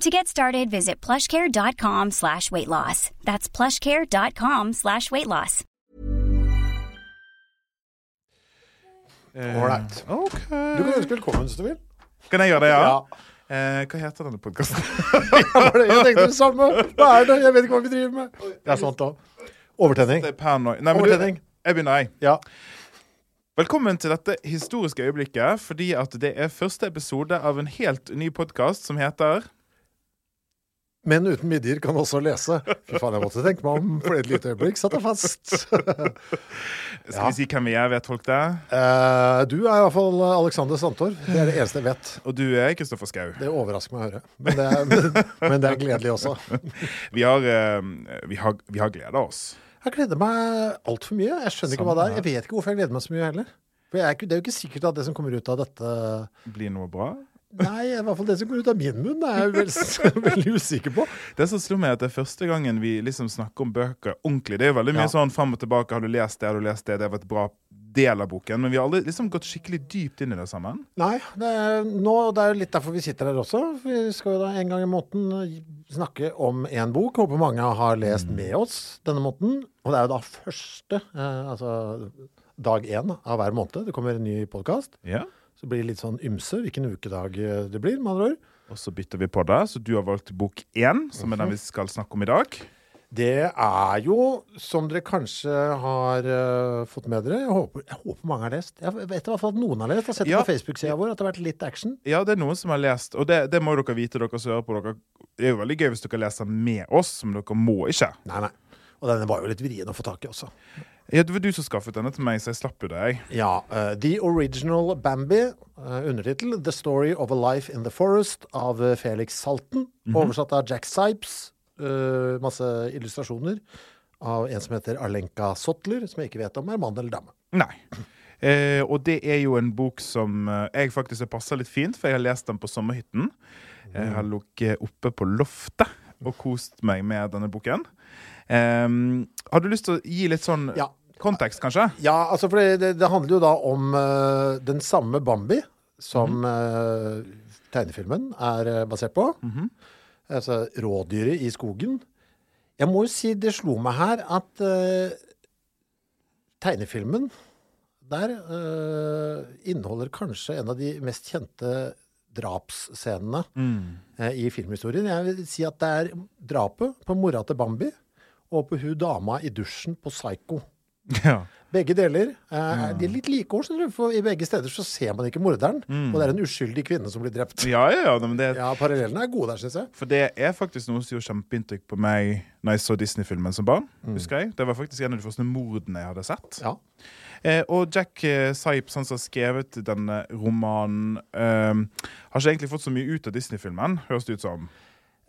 To get started, visit plushcare.com slash weight loss. That's plushcare.com slash weight loss. Ålreit. Okay. Du kan ønske velkommen hvis du vil. Kan jeg gjøre det, ja? Ja. Eh, hva heter denne podkasten? Jeg tenkte det samme. Hva er det? Jeg vet ikke hva vi driver med. Det er sånt òg. Overtenning. er. Nei, men du, Overtenning. jeg begynner, jeg. Ja. Velkommen til dette historiske øyeblikket, fordi at det er første episode av en helt ny podkast som heter Menn uten midjer kan også lese. Fy faen, jeg måtte tenke meg om for et lite øyeblikk. Satt jeg fast. Skal vi si hvem vi er? Vet folk det? Eh, du er i hvert fall Alexander Sandtorv. Det er det eneste jeg vet. Og du er Kristoffer Schou. Det overrasker meg å høre. Men det er, men, men det er gledelig også. Vi har, eh, vi har, vi har gleda oss. Jeg gleder meg altfor mye. Jeg skjønner ikke hva det er. Jeg vet ikke hvorfor jeg gleder meg så mye heller. For jeg Det er jo ikke sikkert at det som kommer ut av dette Blir noe bra? Nei, i hvert fall det som kommer ut av min munn, er jeg veldig, veldig usikker på. Det som slo meg, at det er første gangen vi liksom snakker om bøker ordentlig. Det er jo veldig mye Ja. sånn fram og tilbake. Har du lest det? Har du lest det? Det var et bra del av boken. Men vi har aldri liksom gått skikkelig dypt inn i det sammen. Nei, det er, nå, det er litt derfor vi sitter her også. Vi skal jo da en gang i måneden snakke om én bok. Håper mange har lest Mm. med oss denne måneden. Og det er jo da første, eh, altså dag én av hver måned. Det kommer en ny podkast. Ja. Så blir litt sånn ymse hvilken ukedag eh, det blir, med andre ord. Og så bytter vi på det, så du har valgt bok én, som er den vi skal snakke om i dag. Det er jo, som dere kanskje har uh, fått med dere Jeg håper, jeg håper mange har lest. Jeg vet i hvert fall at noen har lest. Jeg har sett det Ja. på Facebook-sida vår at det har vært litt action. Ja, det er noen som har lest, og det, det må dere vite, dere som hører på. Dere. Det er jo veldig gøy hvis dere leser med oss, men dere må ikke. Nei, nei. Og denne var jo litt vrien å få tak i også. Ja, Det var du som skaffet denne til meg, så jeg slapp jo deg. Ja. Uh, The Original Bambi, uh, undertittel The Story of a Life in the Forest av eh, Felix Salten. Oversatt av Jack Sipes. Uh, masse illustrasjoner av en som heter Alenka Sotler, som jeg ikke vet om er mann eller dame. Nei. Og det er jo en bok som jeg faktisk har passa litt fint, for jeg har lest den på sommerhytten. Jeg har ligget oppe på loftet og kost meg med denne boken. Ehm, har du lyst til å gi litt sånn Ja. kontekst, kanskje? Ja, altså for det, det, handler jo da om uh, den samme Bambi som eh, tegnefilmen er eh, basert på. Altså rådyret i skogen. Jeg må jo si det slo meg her at uh, tegnefilmen der eh, inneholder kanskje en av de mest kjente drapsscenene eh, i filmhistorien. Jeg vil si at det er drapet på mora til Bambi og på hun dama i dusjen på Psycho. Ja. Begge deler. Eh, De er litt like år, for i begge steder så ser man ikke morderen. Og det er en uskyldig kvinne som blir drept. Ja, ja, ja, men det, Ja, parallellene er gode der, syns jeg. For det er faktisk noe som gjorde kjempeinntrykk på meg Når jeg så Disney-filmen som barn. husker jeg. Det var faktisk en av de første mordene jeg hadde sett. Ja. Eh, og Jack eh, Sipes, han som har skrevet denne romanen, eh, har ikke egentlig fått så mye ut av Disney-filmen, høres det ut som.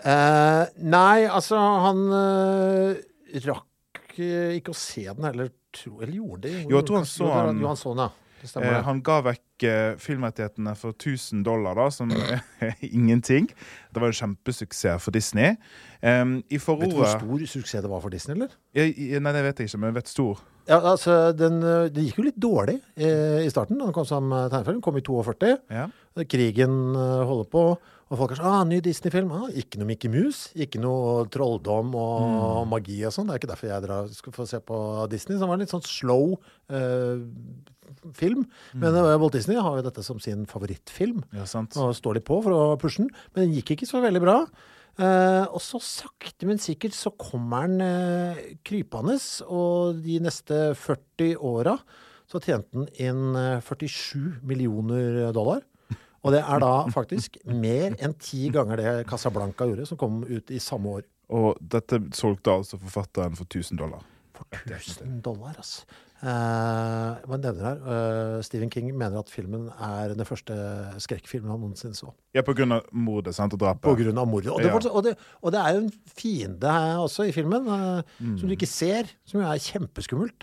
Eh, nei, altså, han uh, rakk uh, ikke å se den heller, tro, eller gjorde det? Jo, jeg tror han så han- Jo, han så den, ja. Eh, han ga vekk eh, filmrettighetene for 1000 dollar, da, som er ingenting. Det var en kjempesuksess for Disney. Um, I Vet du hvor stor suksess det var for Disney, eller? Jeg- jeg- Nei, det vet jeg ikke, men jeg vet stor. Ja, altså, den, Det gikk jo litt dårlig eh, i starten. Den kom som tegnefilm. Kom i 42. Ja. Krigen holder på, og folk er sånn ah, 'Ny Disney-film'. Ah, ikke noe Mickey Mouse. Ikke noe trolldom og magi og sånn. Det er ikke derfor jeg drar, skal få se på Disney. som var en litt sånn slow eh, film. Men mm. Walt Disney har jo dette som sin favorittfilm. ja, sant. Og står litt på for å pushe den. Men den gikk ikke så veldig bra. Eh, og så sakte, men sikkert så kommer den eh, krypende. Og de neste 40 åra så tjente den inn eh, 47 millioner dollar. Og det er da faktisk mer enn ti ganger det Casablanca gjorde, som kom ut i samme år. Og dette solgte altså forfatteren for 1000 dollar. For 1000 dollar, altså. Uh, man nevner her? uh, Stephen King mener at filmen er den første skrekkfilmen han noensinne så. Ja, på grunn av mordet sant, og drapet. På grunn av mordet. Og det, Ja. og, det, og det er jo en fiende her også i filmen, uh, Mm. som du ikke ser, som jo er kjempeskummelt.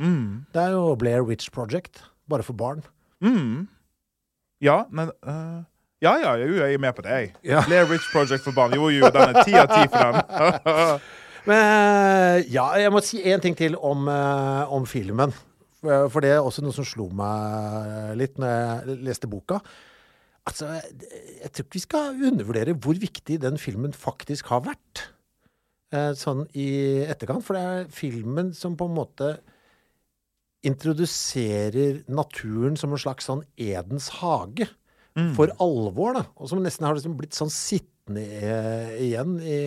Det er jo Blair Witch Project, bare for barn. Mm. Ja, men øh, Ja, ja, jo, jeg er med på det. jeg. Ja. Blair Rich Project for barn. Jo, jo, den er ti av ti for den. Men ja, jeg må si én ting til om, eh, om filmen. For for det er også noe som slo meg litt når jeg leste boka. Altså, jeg, tror ikke vi skal undervurdere hvor viktig den filmen faktisk har vært. Eh, sånn i etterkant. For det er filmen som på en måte introduserer naturen som en slags sånn Edens hage. For alvor, da. Og som nesten har liksom blitt sånn sittende i, igjen i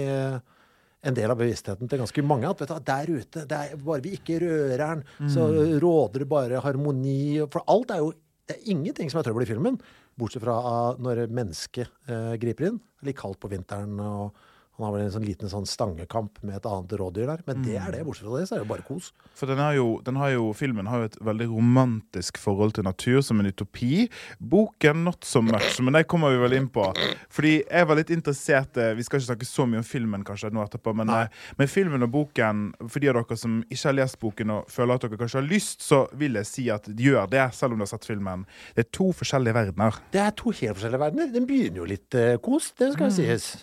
en del av bevisstheten til ganske mange. At vet du, der ute, det er bare vi ikke rører den, så råder det bare harmoni. For alt er jo Det er ingenting som er trøbbel i filmen. Bortsett fra ah, når mennesket eh, griper inn. Litt kaldt på vinteren. og han har vel en sånn liten sånn stangekamp med et annet rådyr der. Men det er det. Bortsett fra det, så er det jo bare kos. For den har jo, den har jo, Filmen har jo et veldig romantisk forhold til natur, som en utopi. Boken not so much, men det kommer vi vel inn på. Fordi jeg var litt interessert eh, Vi skal ikke snakke så mye om filmen kanskje nå etterpå, men, eh, men filmen og boken, for de av dere som ikke har lest boken og føler at dere kanskje har lyst, så vil jeg si at gjør det, selv om du har sett filmen. Det er to forskjellige verdener. Det er to helt forskjellige verdener. Den begynner jo litt eh, kos, det skal jo sies.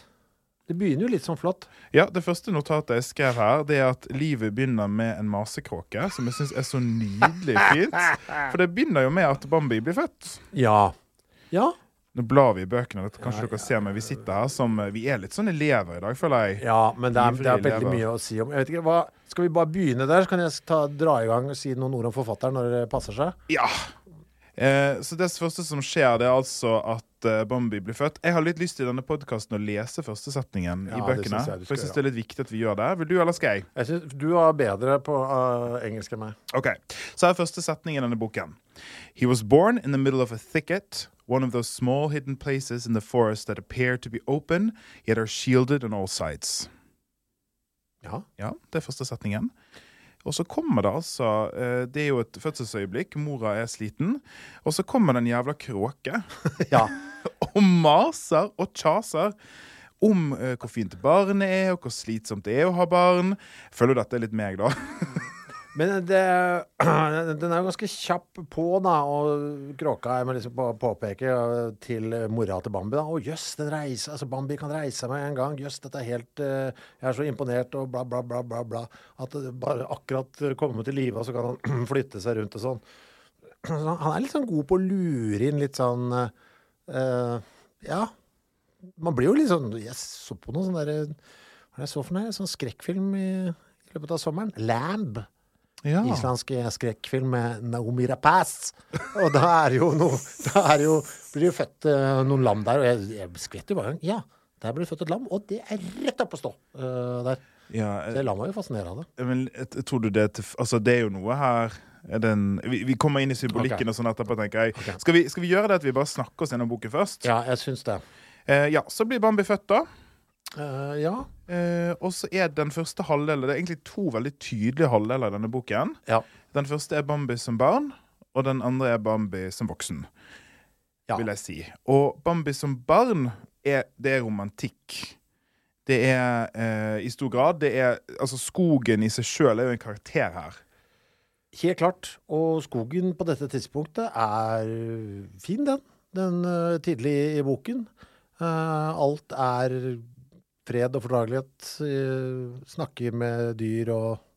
Det begynner jo litt sånn flott. Ja, Det første notatet jeg skrev her, det er at livet begynner med en masekråke, som jeg syns er så nydelig fint. For det begynner jo med at Bambi blir født. Ja. Ja. Nå blar vi i bøkene. Kanskje dere ser, men Vi sitter her som Vi er litt sånn elever i dag, føler jeg. Ja, men det er, det er veldig mye å si om. Jeg vet ikke, hva, Skal vi bare begynne der, så kan jeg ta, dra i gang og si noen ord om forfatteren når det passer seg? Ja. Eh, så det første som skjer, det er altså at eh, Bambi blir født. Jeg har litt lyst til i denne podkasten å lese første setningen Ja, i bøkene. jeg For jeg syns det er litt viktig at vi gjør det. Vil du, eller skal jeg? Jeg synes Du er bedre på uh, engelsk enn meg. Ok, Så er første setning i denne boken. He was born in the middle of a thicket, one of those small hidden places in the forest that appear to be open, yet are shielded on all sides. Ja. Ja, det er første setningen. Og så kommer det altså eh, Det er jo et fødselsøyeblikk. Mora er sliten. Og så kommer det en jævla kråke ja. og maser og kjaser om eh, hvor fint barnet er, og hvor slitsomt det er å ha barn. Føler du dette er litt meg, da? Men det, den er jo ganske kjapp på, da. Og kråka jeg må liksom på, påpeke uh, til mora til Bambi da. Å jøss, den reiser Altså, Bambi kan reise meg en gang. Jøss, dette er helt uh, Jeg er så imponert, og bla, bla, bla, bla. bla. At det bare akkurat kommer til live, og så kan han flytte seg rundt og sånn. Så Han er litt sånn god på å lure inn litt sånn uh, Ja. Man blir jo litt sånn Jeg så på noe sånn derre Hva er det jeg så for noe? Sånn skrekkfilm i, i løpet av sommeren. Lamb. Ja. Islandsk skrekkfilm med Naomi Rapaz. Og da er jo noe Da er jo, blir det jo født eh, noen lam der, og jeg, jeg skvetter jo bare Ja, der ble det født et lam, og det er rett opp å stå uh, der. ja jeg lar meg jo fascinere av det. Men tror du det Altså, det er jo noe her er det vi, vi kommer inn i symbolikken okay. og sånn etterpå, tenker jeg. Okay. Skal, vi, skal vi gjøre det at vi bare snakker oss gjennom boken først? Ja, jeg syns det. Eh, ja, Så blir Bambi født, da. Eh, ja. Uh, og så er den første halvdelen Det er egentlig to veldig tydelige halvdeler i denne boken. Ja. Den første er Bambi som barn, og den andre er Bambi som voksen. Ja. Vil jeg si. Og Bambi som barn, er, det er romantikk. Det er uh, i stor grad det er, Altså, skogen i seg sjøl er jo en karakter her. Helt klart. Og skogen på dette tidspunktet er fin, den. Den tidlig i boken. Alt er fred og fordragelighet. Uh, snakker med dyr og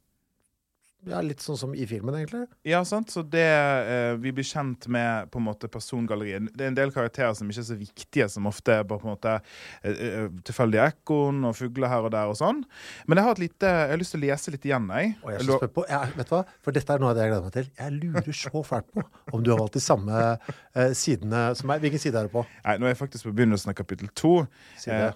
Ja, litt sånn som i filmen, egentlig. Ja, sant? Så det, eh, Vi blir kjent med på en måte persongalleriet. Det er en del karakterer som ikke er så viktige, som ofte er bare på en måte eh, eh, tilfeldige ekorn og fugler her og der og sånn. Men jeg har, et lite, jeg har lyst til å lese litt igjen, jeg. Og jeg er på, jeg, vet du hva? For dette er noe av det jeg gleder meg til. Jeg lurer så fælt på om du har valgt de samme eh, sidene som meg. Hvilken side er du på? Nei, nå er jeg faktisk på begynnelsen av kapittel to. Side.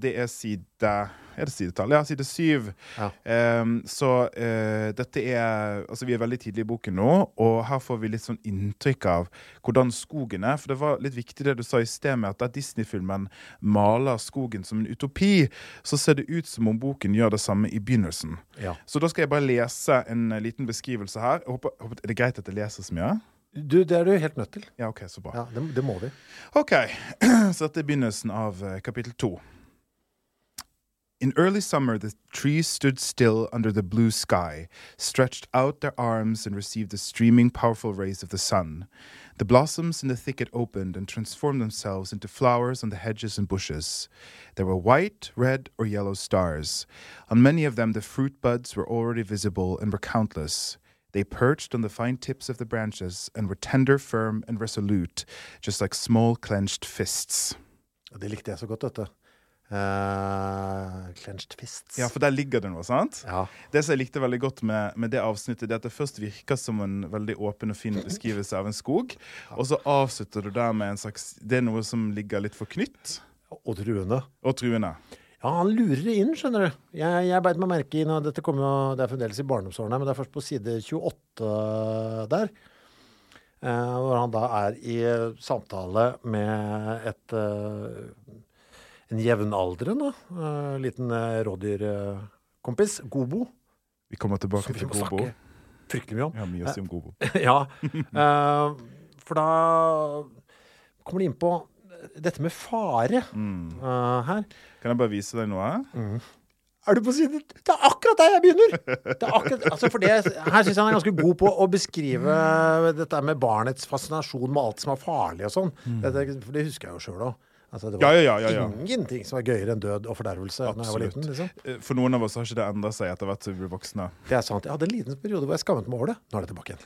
Det er side Er det sidetall? Ja, side syv. Ja. Um, så uh, dette er Altså, vi er veldig tidlig i boken nå, og her får vi litt sånn inntrykk av hvordan skogen er. For det var litt viktig det du sa i sted med at da Disney-filmen maler skogen som en utopi, så ser det ut som om boken gjør det samme i begynnelsen. Ja. Så da skal jeg bare lese en liten beskrivelse her. Håper, håper, er det greit at jeg leser så mye? Du, det er du helt nødt til. Ja, OK, så bra. Ja, det, det må vi. Ok, så dette er begynnelsen av eh, kapittel to. In early summer, the trees stood still under the blue sky, stretched out their arms and received the streaming, powerful rays of the sun. The blossoms in the thicket opened and transformed themselves into flowers on the hedges and bushes. There were white, red, or yellow stars. On many of them, the fruit buds were already visible and were countless. They perched on the fine tips of the branches and were tender, firm, and resolute, just like small clenched fists. Det likte jeg så godt, dette. Uh, clenched fists. Ja, for der ligger det noe, sant? Ja. Det som jeg likte veldig godt med, med det avsnittet, det er at det først virker som en veldig åpen og fin beskrivelse av en skog, og så avslutter du der med en slags Det er noe som ligger litt for knytt Og truende. og truende. Ja, han lurer det inn, skjønner du. Jeg, jeg beit meg merke i nå, Dette kommer jo, det er fremdeles i barndomsårene, men det er først på side 28 der. eh, hvor han da er i samtale med et eh, en jevnaldrende eh, liten uh, rådyrkompis, Gobo. Vi kommer tilbake til Gobo. fryktelig mye om. Jeg har mye å si om Gobo. ja. eh, for da kommer de inn på dette med fare Mm. uh, her. Kan jeg bare vise deg noe? Er du på siden? Det er akkurat der jeg begynner! Det akkurat, altså for det, her syns jeg han er ganske god på å beskrive dette med barnets fascinasjon med alt som er farlig og sånn. Mm. det husker jeg jo sjøl òg. Altså, det var ja, ja, ja, ja. ingenting som var gøyere enn død og fordervelse Når jeg var liten. liksom. Eh, For noen av oss har ikke det endra seg etter hvert som vi blir voksne. Det er sant. Jeg hadde en liten periode hvor jeg skammet meg over det. Nå er det tilbake igjen.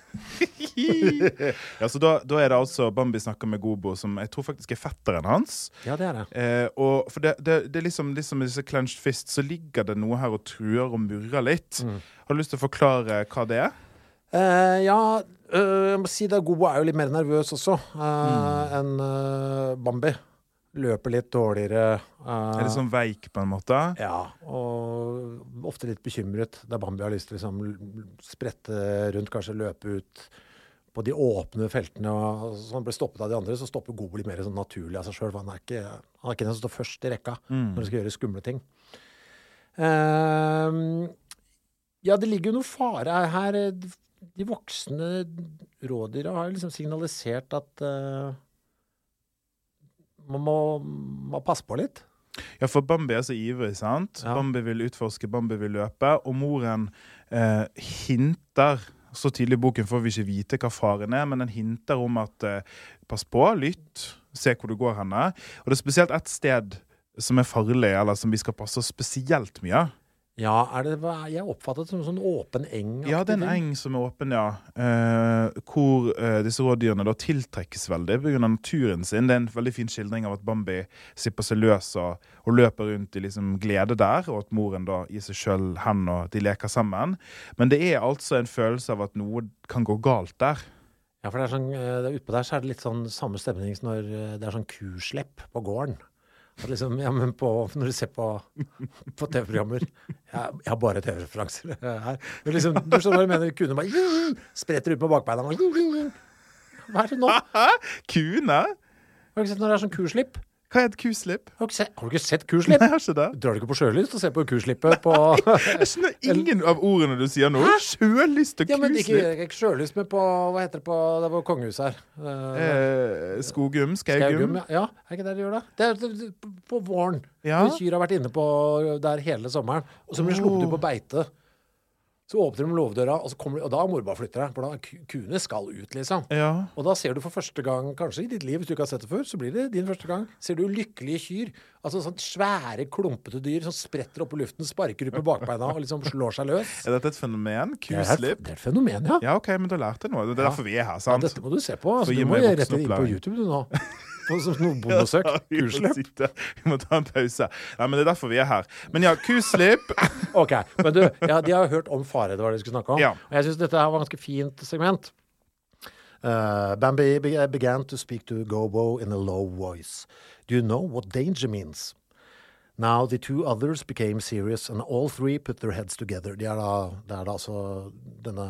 Ja, så da, da er det altså Bambi snakker med Gobo, som jeg tror faktisk er fetteren hans. Ja, det er det. Eh, og for det, det, det er liksom, liksom disse clenched fist, så ligger det noe her og truer og murrer litt. Mm. Har du lyst til å forklare hva det er? Eh, ja, øh, jeg må si det. Gobo er jo litt mer nervøs også eh, Mm. enn Bambi. Løper litt dårligere. Uh, Er det sånn veik, på en måte? Ja, og ofte litt bekymret. Da Bambi har lyst til å liksom sprette rundt, kanskje løpe ut på de åpne feltene. og Så han blir stoppet av de andre, så stopper Gobo litt mer sånn naturlig av seg sjøl. Han er ikke, han er ikke den som står først i rekka når han skal gjøre skumle ting. Uh, ja, det ligger jo noe fare her. De voksne rådyra har liksom signalisert at eh, man må, må passe på litt. Ja, for Bambi er så ivrig, sant? Ja. Bambi vil utforske, Bambi vil løpe, og moren eh, hinter Så tidlig i boken får vi ikke vite hva faren er, men den hinter om at eh, pass på, lytt, se hvor du går henne. Og det er spesielt ett sted som er farlig, eller som vi skal passe oss spesielt mye. Ja, er det, jeg oppfattet det som en sånn åpen eng. Ja, det er en eng som er åpen, ja. Eh, hvor eh, disse rådyrene da tiltrekkes veldig pga. naturen sin. Det er en veldig fin skildring av at Bambi slipper seg løs og, og løper rundt i liksom glede der, og at moren da gir seg sjøl hen og de leker sammen. Men det er altså en følelse av at noe kan gå galt der. Ja, for det er sånn, eh, Utpå der så er det litt sånn samme stemning som når eh, det er sånn kuslepp på gården. At liksom, ja, men på, når du ser på, på TV-programmer jeg, jeg har bare TV-referanser her. Men liksom, du skjønner hva jeg mener? Kuene bare spretter ut på bakbeina. Hva er det nå? Har Kuene? du ikke sett når det er sånn kuslipp? Hva er et kuslipp? Har du ikke sett, har du ikke sett kuslipp? Nei, jeg har ikke det. Drar du ikke på sjølyst og ser på kuslippet på Jeg skjønner ingen av ordene du sier nå. Sjølyst og Ja, men ikke, kuslipp. ikke sjølyst, men på Hva heter det på Det var kongehuset her. Eh, Eh, skogum, skaugum. Ja. ja. Er ikke det de gjør det? Det er det- det- på våren. Ja. Kyr har vært inne på der hele sommeren, og så blir de sluppet ut på beite. Så åpner de låvedøra, og, kommer og da må du bare flytte deg. For da kuene skal ut, liksom. Ja. Og da ser du for første gang, kanskje i ditt liv, hvis du ikke har sett det før, så blir det din første gang, ser du lykkelige kyr. Altså sånn svære, klumpete dyr som spretter opp i luften, sparker ut med bakbeina og liksom slår seg løs. Er dette et fenomen? Kuslipp? det er et fenomen, ja. Ja, OK, men du har lært det nå. Det er Ja. derfor vi er her, ja. sant? Dette må du se på. Altså, du må rette rett inn på. YouTube du nå. På bondesøk. Kuslipp. Vi må ta en pause. Nei, men Det er derfor vi er her. Men ja, kuslipp Ok, men du, ja, de har hørt om fare, det var det de skulle snakke om. Ja. Og jeg syns dette her var et ganske fint segment. Uh, Bambi began to speak to Gobo in a low voice. Do you know what danger means? Now the two others became serious, and all three put their heads together. De er da, det er da altså denne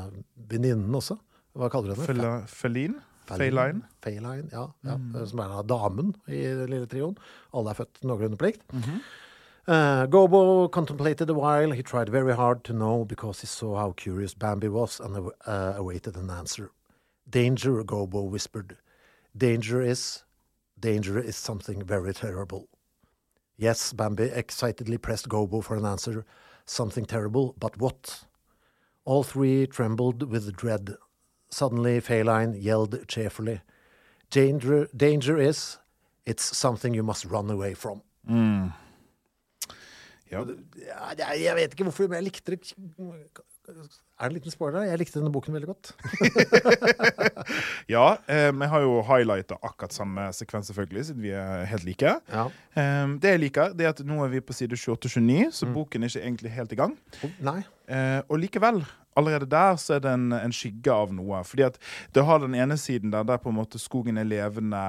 venninnen også. Hva kaller du henne? Feline? Felin? Feline? Feline, ja. ja. Som er da damen i den lille trioen. Alle er født noenlunde på likt. Uh, Gobo contemplated a while. He tried very hard to know because he saw how curious Bambi was and uh, awaited an answer. Danger, Gobo whispered. Danger is. Danger is something very terrible. Yes, Bambi excitedly pressed Gobo for an answer. Something terrible, but what? All three trembled with dread. Suddenly, Feline yelled cheerfully. Danger, danger is. It's something you must run away from. Ja. Ja, jeg vet ikke hvorfor, men jeg likte det. Er det en liten spoiler? Jeg likte denne boken veldig godt. ja eh, vi har jo highlighta akkurat samme sekvens, selvfølgelig, siden vi er helt like. Ja. Eh, det jeg liker, det er at nå er vi på side 28-29, så boken er ikke egentlig helt i gang. Nei. Eh, og likevel, allerede der så er det en, en skygge av noe. Fordi at det har den ene siden der, der på en måte skogen er levende.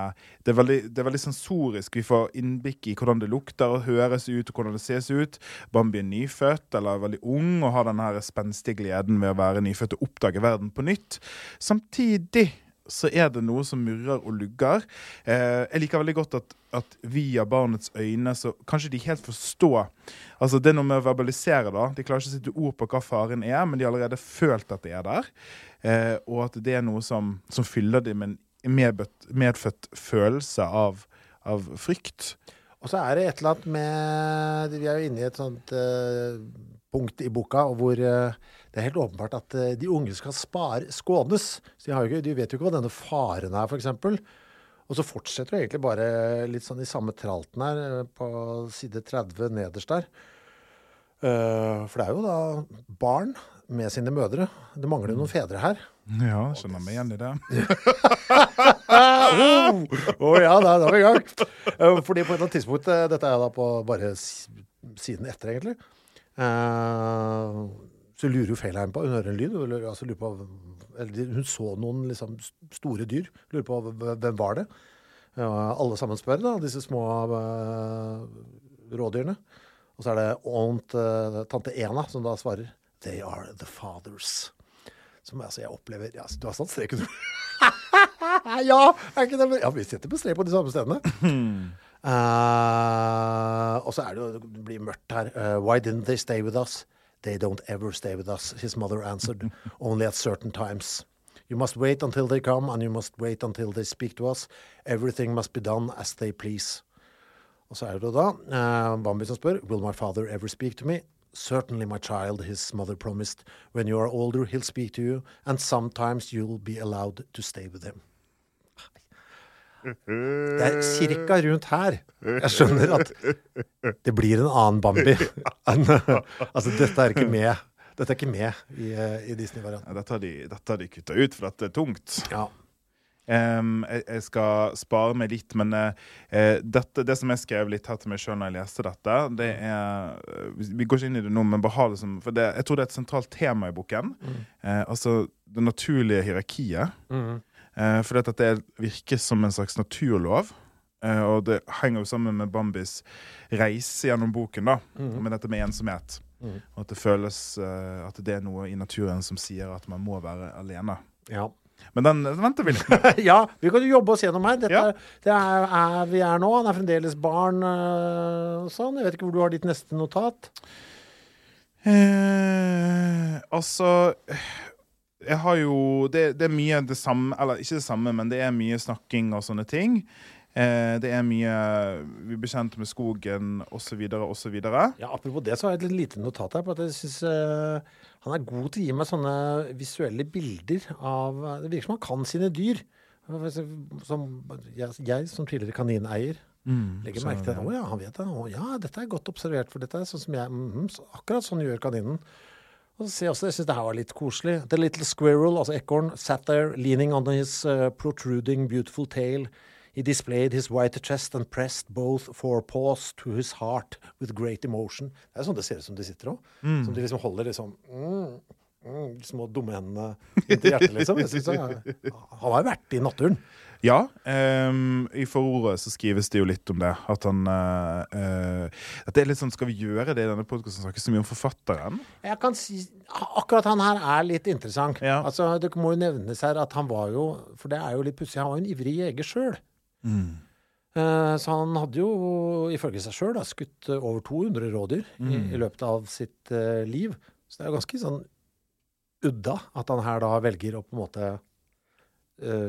Det er, veldig, det er veldig sensorisk. Vi får innblikk i hvordan det lukter og høres ut, og hvordan det ses ut. Bambi er nyfødt eller er veldig ung og har den spenstige gleden ved å være nyfødt og oppdage verden på nytt. Samtidig så er det noe som murrer og lugger. Eh, jeg liker veldig godt at, at via barnets øyne så kanskje de helt forstår Altså Det er noe med å verbalisere. da De klarer ikke å sette ord på hva faren er, men de har allerede følt at det er der. Eh, og at det er noe som, som fyller dem med en medbøtt, medfødt følelse av, av frykt. Og så er det et eller annet med Vi er jo inne i et sånt eh, punkt i boka hvor eh, det er helt åpenbart at eh, de unge skal spare, skånes. Så de, har jo ikke, de vet jo ikke hva denne faren er, f.eks. Og så fortsetter det egentlig bare litt sånn i samme tralten her, eh, på side 30 nederst der. Eh, for det er jo da barn med sine mødre. Det mangler jo noen fedre her. Ja, skjønner meg igjen i det. Å ja, da, da er vi i gang. Eh, Fordi på et eller annet tidspunkt eh, Dette er da på bare siden etter, egentlig. Eh, så lurer jo Felheim på Hun hører en lyd. lurer- Altså, på, eller hun så noen liksom, store dyr. Lurer på hvem var det. Ja, alle sammen spør, da, disse små uh, rådyrene. Og så er det aunt, eh, tante Ena som da svarer They are the fathers. Som altså, jeg opplever ja, Du har satt streken, du. ja, er ikke det? Ja, vi sitter på strek på de samme stedene. Eh, og så er det jo det blir mørkt her. Uh, why didn't they stay with us? They don't ever stay with us, his mother answered. Only at certain times. You must wait until they come, and you must wait until they speak to us. Everything must be done as they please. Og så er det da uh, Bambi som spør Will my father ever speak to me? Certainly, my child, his mother promised. When you are older, he'll speak to you, and sometimes you'll be allowed to stay with him. Det er cirka rundt her jeg skjønner at det blir en annen Bambi. altså, dette er ikke med. Dette er ikke med i, eh, i Disney-varianten. Ja, Dette har de, dette de kutta ut, for dette er tungt. Ja. Um, jeg, jeg skal spare meg litt, men eh, dette, det som jeg skrev litt her til meg sjøl når jeg leste dette, det er Vi går ikke inn i det nå, men bare ha det som For det, jeg tror det er et sentralt tema i boken. Eh, altså det naturlige hierarkiet. Eh, for dette det virker som en slags naturlov. Eh, og det henger jo sammen med Bambis reise gjennom boken, da. Med dette med ensomhet. Og at det føles eh, at det er noe i naturen som sier at man må være alene. ja. Men den venter vi litt med. ja, vi kan jo jobbe oss gjennom her. Dette Ja. er, det er, er vi er nå. Han er fremdeles barn og sånn. Jeg vet ikke hvor du har ditt neste notat. Eh, altså Jeg har jo det, det er mye det samme Eller ikke det samme, men det er mye snakking og sånne ting. Eh, det er mye Vi blir kjent med skogen, osv., osv. Ja, Apropos det, så har jeg et lite notat her på at jeg syns han er god til å gi meg sånne visuelle bilder av Det virker som han kan sine dyr. Som jeg, jeg som tidligere kanineier legger merke til at å ja, han vet det. Å ja, dette er godt observert, for dette er sånn som jeg mm, så Akkurat sånn gjør kaninen. Og så sier jeg også, jeg syns det her var litt koselig. The little squirrel, altså ekorn, sat there leaning on his uh, protruding beautiful tail. He displayed his white chest and pressed both forepaws to his heart with great emotion. Det er sånn det ser ut som de sitter òg. Som de liksom holder liksom mm, mm, små dumme hendene inntil hjertet, liksom. Jeg synes, han- han har jo vært i naturen. Ja. Um, I forordet så skrives det jo litt om det. At han eh, eh, At det er litt sånn Skal vi gjøre det i denne podkasten? Snakke så mye om forfatteren? Jeg kan si, Akkurat han her er litt interessant. Ja. Altså, Det må jo nevnes her at han var jo For det er jo litt pussig, han var jo en ivrig jeger sjøl. så han hadde jo ifølge seg sjøl skutt eh, over 200 rådyr i, i løpet av sitt uh, liv. Så det er jo ganske sånn udda at han her da velger å på en måte eh,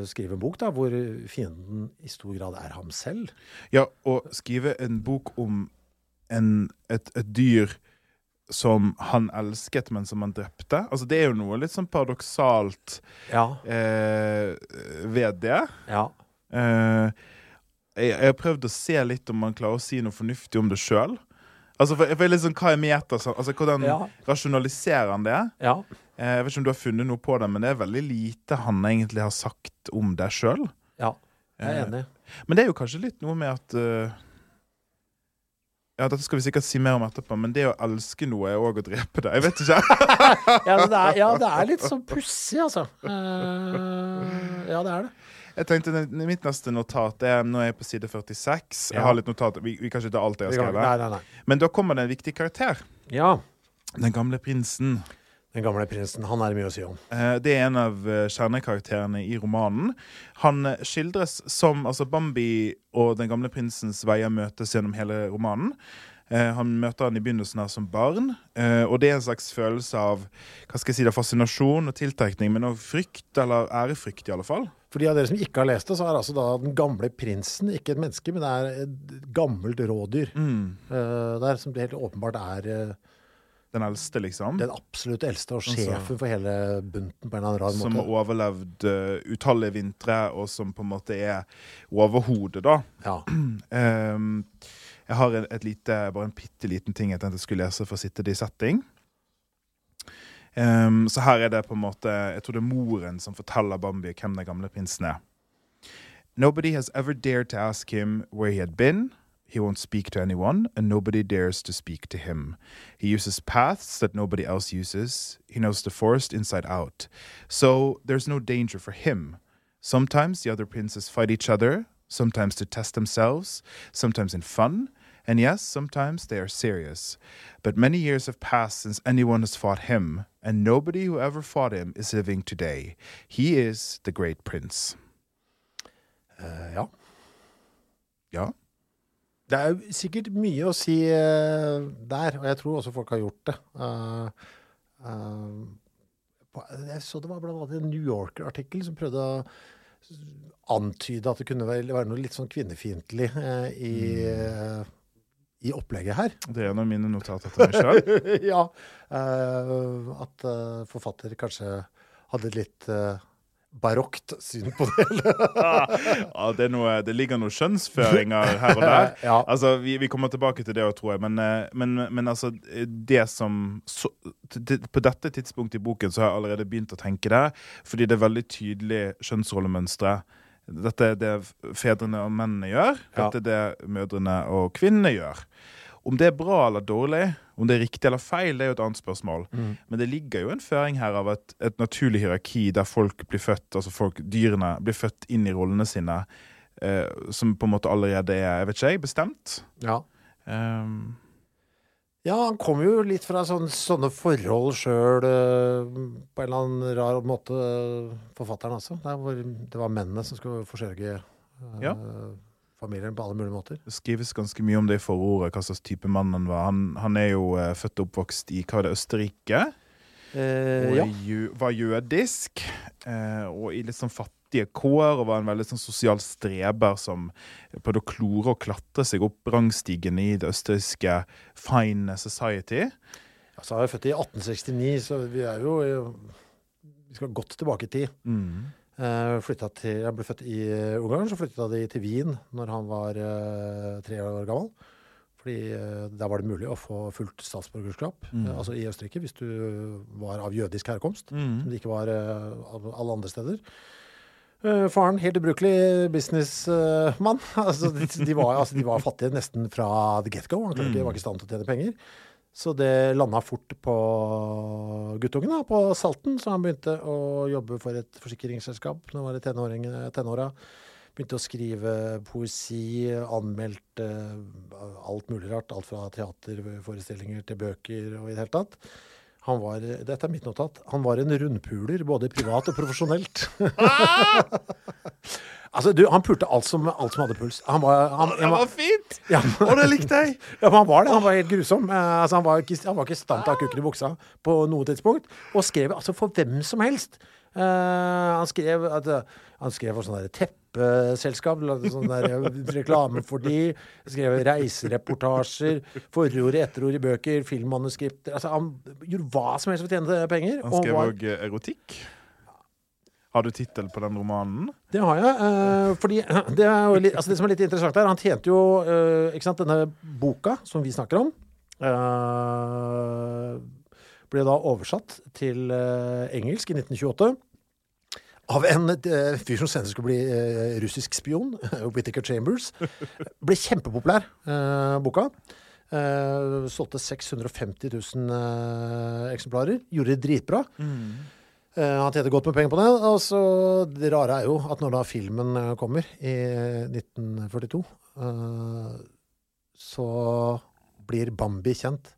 skrive en bok da, hvor fienden i stor grad er ham selv. Ja, og skrive en bok om en, et, et dyr som han elsket, men som han drepte. Altså, det er jo noe litt sånn paradoksalt Ja. eh, ved det. ja. Eh, jeg, jeg har prøvd å se litt om man klarer å si noe fornuftig om det sjøl. Altså, for, jeg liksom, sånn, hva er meta? sånn- Altså, hvordan Ja. rasjonaliserer han det? ja. Eh, jeg vet ikke om du har funnet noe på det, men det er veldig lite han egentlig har sagt om deg sjøl. Ja. Jeg er Eh, enig. Men det er jo kanskje litt noe med at uh, Ja, dette skal vi sikkert si mer om etterpå, men det å elske noe er òg å drepe det. Jeg vet ikke. Ja, det er, ja, det er litt sånn pussig, altså. Uh, ja, det er det. Jeg tenkte Mitt neste notat er Nå er jeg på side 46. Jeg har litt notat, vi, vi kan ikke ta alt jeg har skrevet. Men da kommer det en viktig karakter. Ja. Den gamle prinsen. Den gamle prinsen. Han er det mye å si om. Eh, Det er en av eh, kjernekarakterene i romanen. Han eh, skildres som altså Bambi og den gamle prinsens veier møtes gjennom hele romanen. Han møter han i begynnelsen her som barn, og det er en slags følelse av hva skal jeg si da, fascinasjon og tiltrekning, men også frykt, eller ærefrykt i alle fall. For de av dere som ikke har lest det, så er altså da den gamle prinsen ikke et menneske, men det er et gammelt rådyr. Mm. det er som det helt åpenbart er uh, Den eldste, liksom. den absolutt eldste og sjefen for hele bunten på en eller annen rar Som har overlevd uh, utallige vintre, og som på en måte er overhodet, da. Ja. Ehm, jeg har et, et lite, bare en bitte liten ting jeg tenkte jeg skulle lese for å sitte det i setting. Ehm, så her er det på en måte Jeg tror det er moren som forteller Bambi hvem den gamle prinsen er. Nobody has ever dared to ask him where he had been. He won't speak to anyone, and nobody dares to speak to him. He uses paths that nobody else uses. He knows the forest inside out. So there's no danger for him. Sometimes the other princes fight each other, sometimes to test themselves, sometimes in fun, and yes, sometimes they are serious. But many years have passed since anyone has fought him, and nobody who ever fought him is living today. He is the great prince. Uh, ja. Ja. Det er jo sikkert mye å si uh, der, og jeg tror også folk har gjort det. Uh, jeg så det var blant annet en New Yorker-artikkel som prøvde å antyde at det kunne være, noe litt sånn kvinnefiendtlig eh, i, eh, i opplegget her. Det er en av mine notater til meg sjøl. ja. Uh, at uh, forfatter kanskje hadde et litt uh, barokt syn på det. Ja, det, noe, det ligger noen skjønnsføringer her og der. Ja. Altså, vi, vi kommer tilbake til det òg, tror jeg. Men, men, men altså, det som så, På dette tidspunktet i boken så har jeg allerede begynt å tenke det, fordi det er veldig tydelig kjønnsrollemønstre. Dette er det fedrene og mennene gjør. Dette er det mødrene og kvinnene gjør. Om det er bra eller dårlig, om det er riktig eller feil, det er jo et annet spørsmål. Men det ligger jo en føring her av et, et naturlig hierarki der folk blir født, altså folk, dyrene blir født inn i rollene sine, eh, som på en måte allerede er, jeg vet ikke bestemt. Ja. Um, Ja, han kom jo litt fra sånne, sånne forhold sjøl, på en eller annen rar måte, forfatteren altså. Der hvor det var mennene som skulle forsørge eh, Ja. familien på alle mulige måter. det skrives ganske mye om det i forordet, hva slags type mann han var. Han, han er jo eh, født og oppvokst i hva er det, Østerrike, Eh, og ja. var jødisk, eh, og i litt sånn fattige kår, og var en veldig sånn sosial streber som prøvde å klore og klatre seg opp rangstigen i det østerrikske fine society. Altså, jeg er født i 1869, så vi er jo Vi skal godt tilbake i tid. Mm. Eh, til, jeg ble født i eh, Ungarn, så flytta de til Wien når han var eh, tre år gammel. Fordi eh, der var det mulig å få fullt statsborgerskap, Mm. eh, altså i Østerrike, hvis du var av jødisk herkomst. Mm. Som det ikke var eh, alle andre steder. Eh, faren, helt ubrukelig businessmann. altså, de, var, altså, de var fattige nesten fra the get-go. Han klarte ikke, var ikke i stand til å tjene penger. Så det landa fort på guttungen, da, på Salten. Så han begynte å jobbe for et forsikringsselskap da han var i tenåra. Begynte å skrive poesi, anmeldt eh, alt mulig rart. Alt fra teaterforestillinger til bøker og i det hele tatt. Han var, dette er mitt notat. Han var en rundpuler, både privat og profesjonelt. altså, du, han pulte alt som, alt som hadde puls. Han var, han, Det var fint! ja, Og det likte jeg! ja, men han var det. Han var helt grusom. Eh, altså, han, var ikke, han var ikke i stand til å ha kukken i buksa på noe tidspunkt. Og skrev altså for hvem som helst. Eh, han skrev at, eh, han skrev for sånn der teppeselskap, sånn eh, reklame for de. Skrev reisereportasjer, forord, etterord i bøker, filmmanuskripter. Altså, han gjorde hva som helst for å tjene penger. Han skrev var- òg erotikk. Har du tittel på den romanen? Det har jeg. eh, fordi det, er litt, altså det som er litt interessant her, han tjente jo eh, sant, Denne boka som vi snakker om, eh, ble da oversatt til eh, engelsk i 1928. Av en uh, fyr som senere skulle bli uh, russisk spion, Whittaker Chambers. Ble kjempepopulær, uh, boka. Solgte 650 000 eh, eksemplarer. Gjorde det dritbra. Mm. han tjente godt med penger på det. Og så Det rare er jo at når da filmen kommer i 1942, eh, så blir Bambi kjent.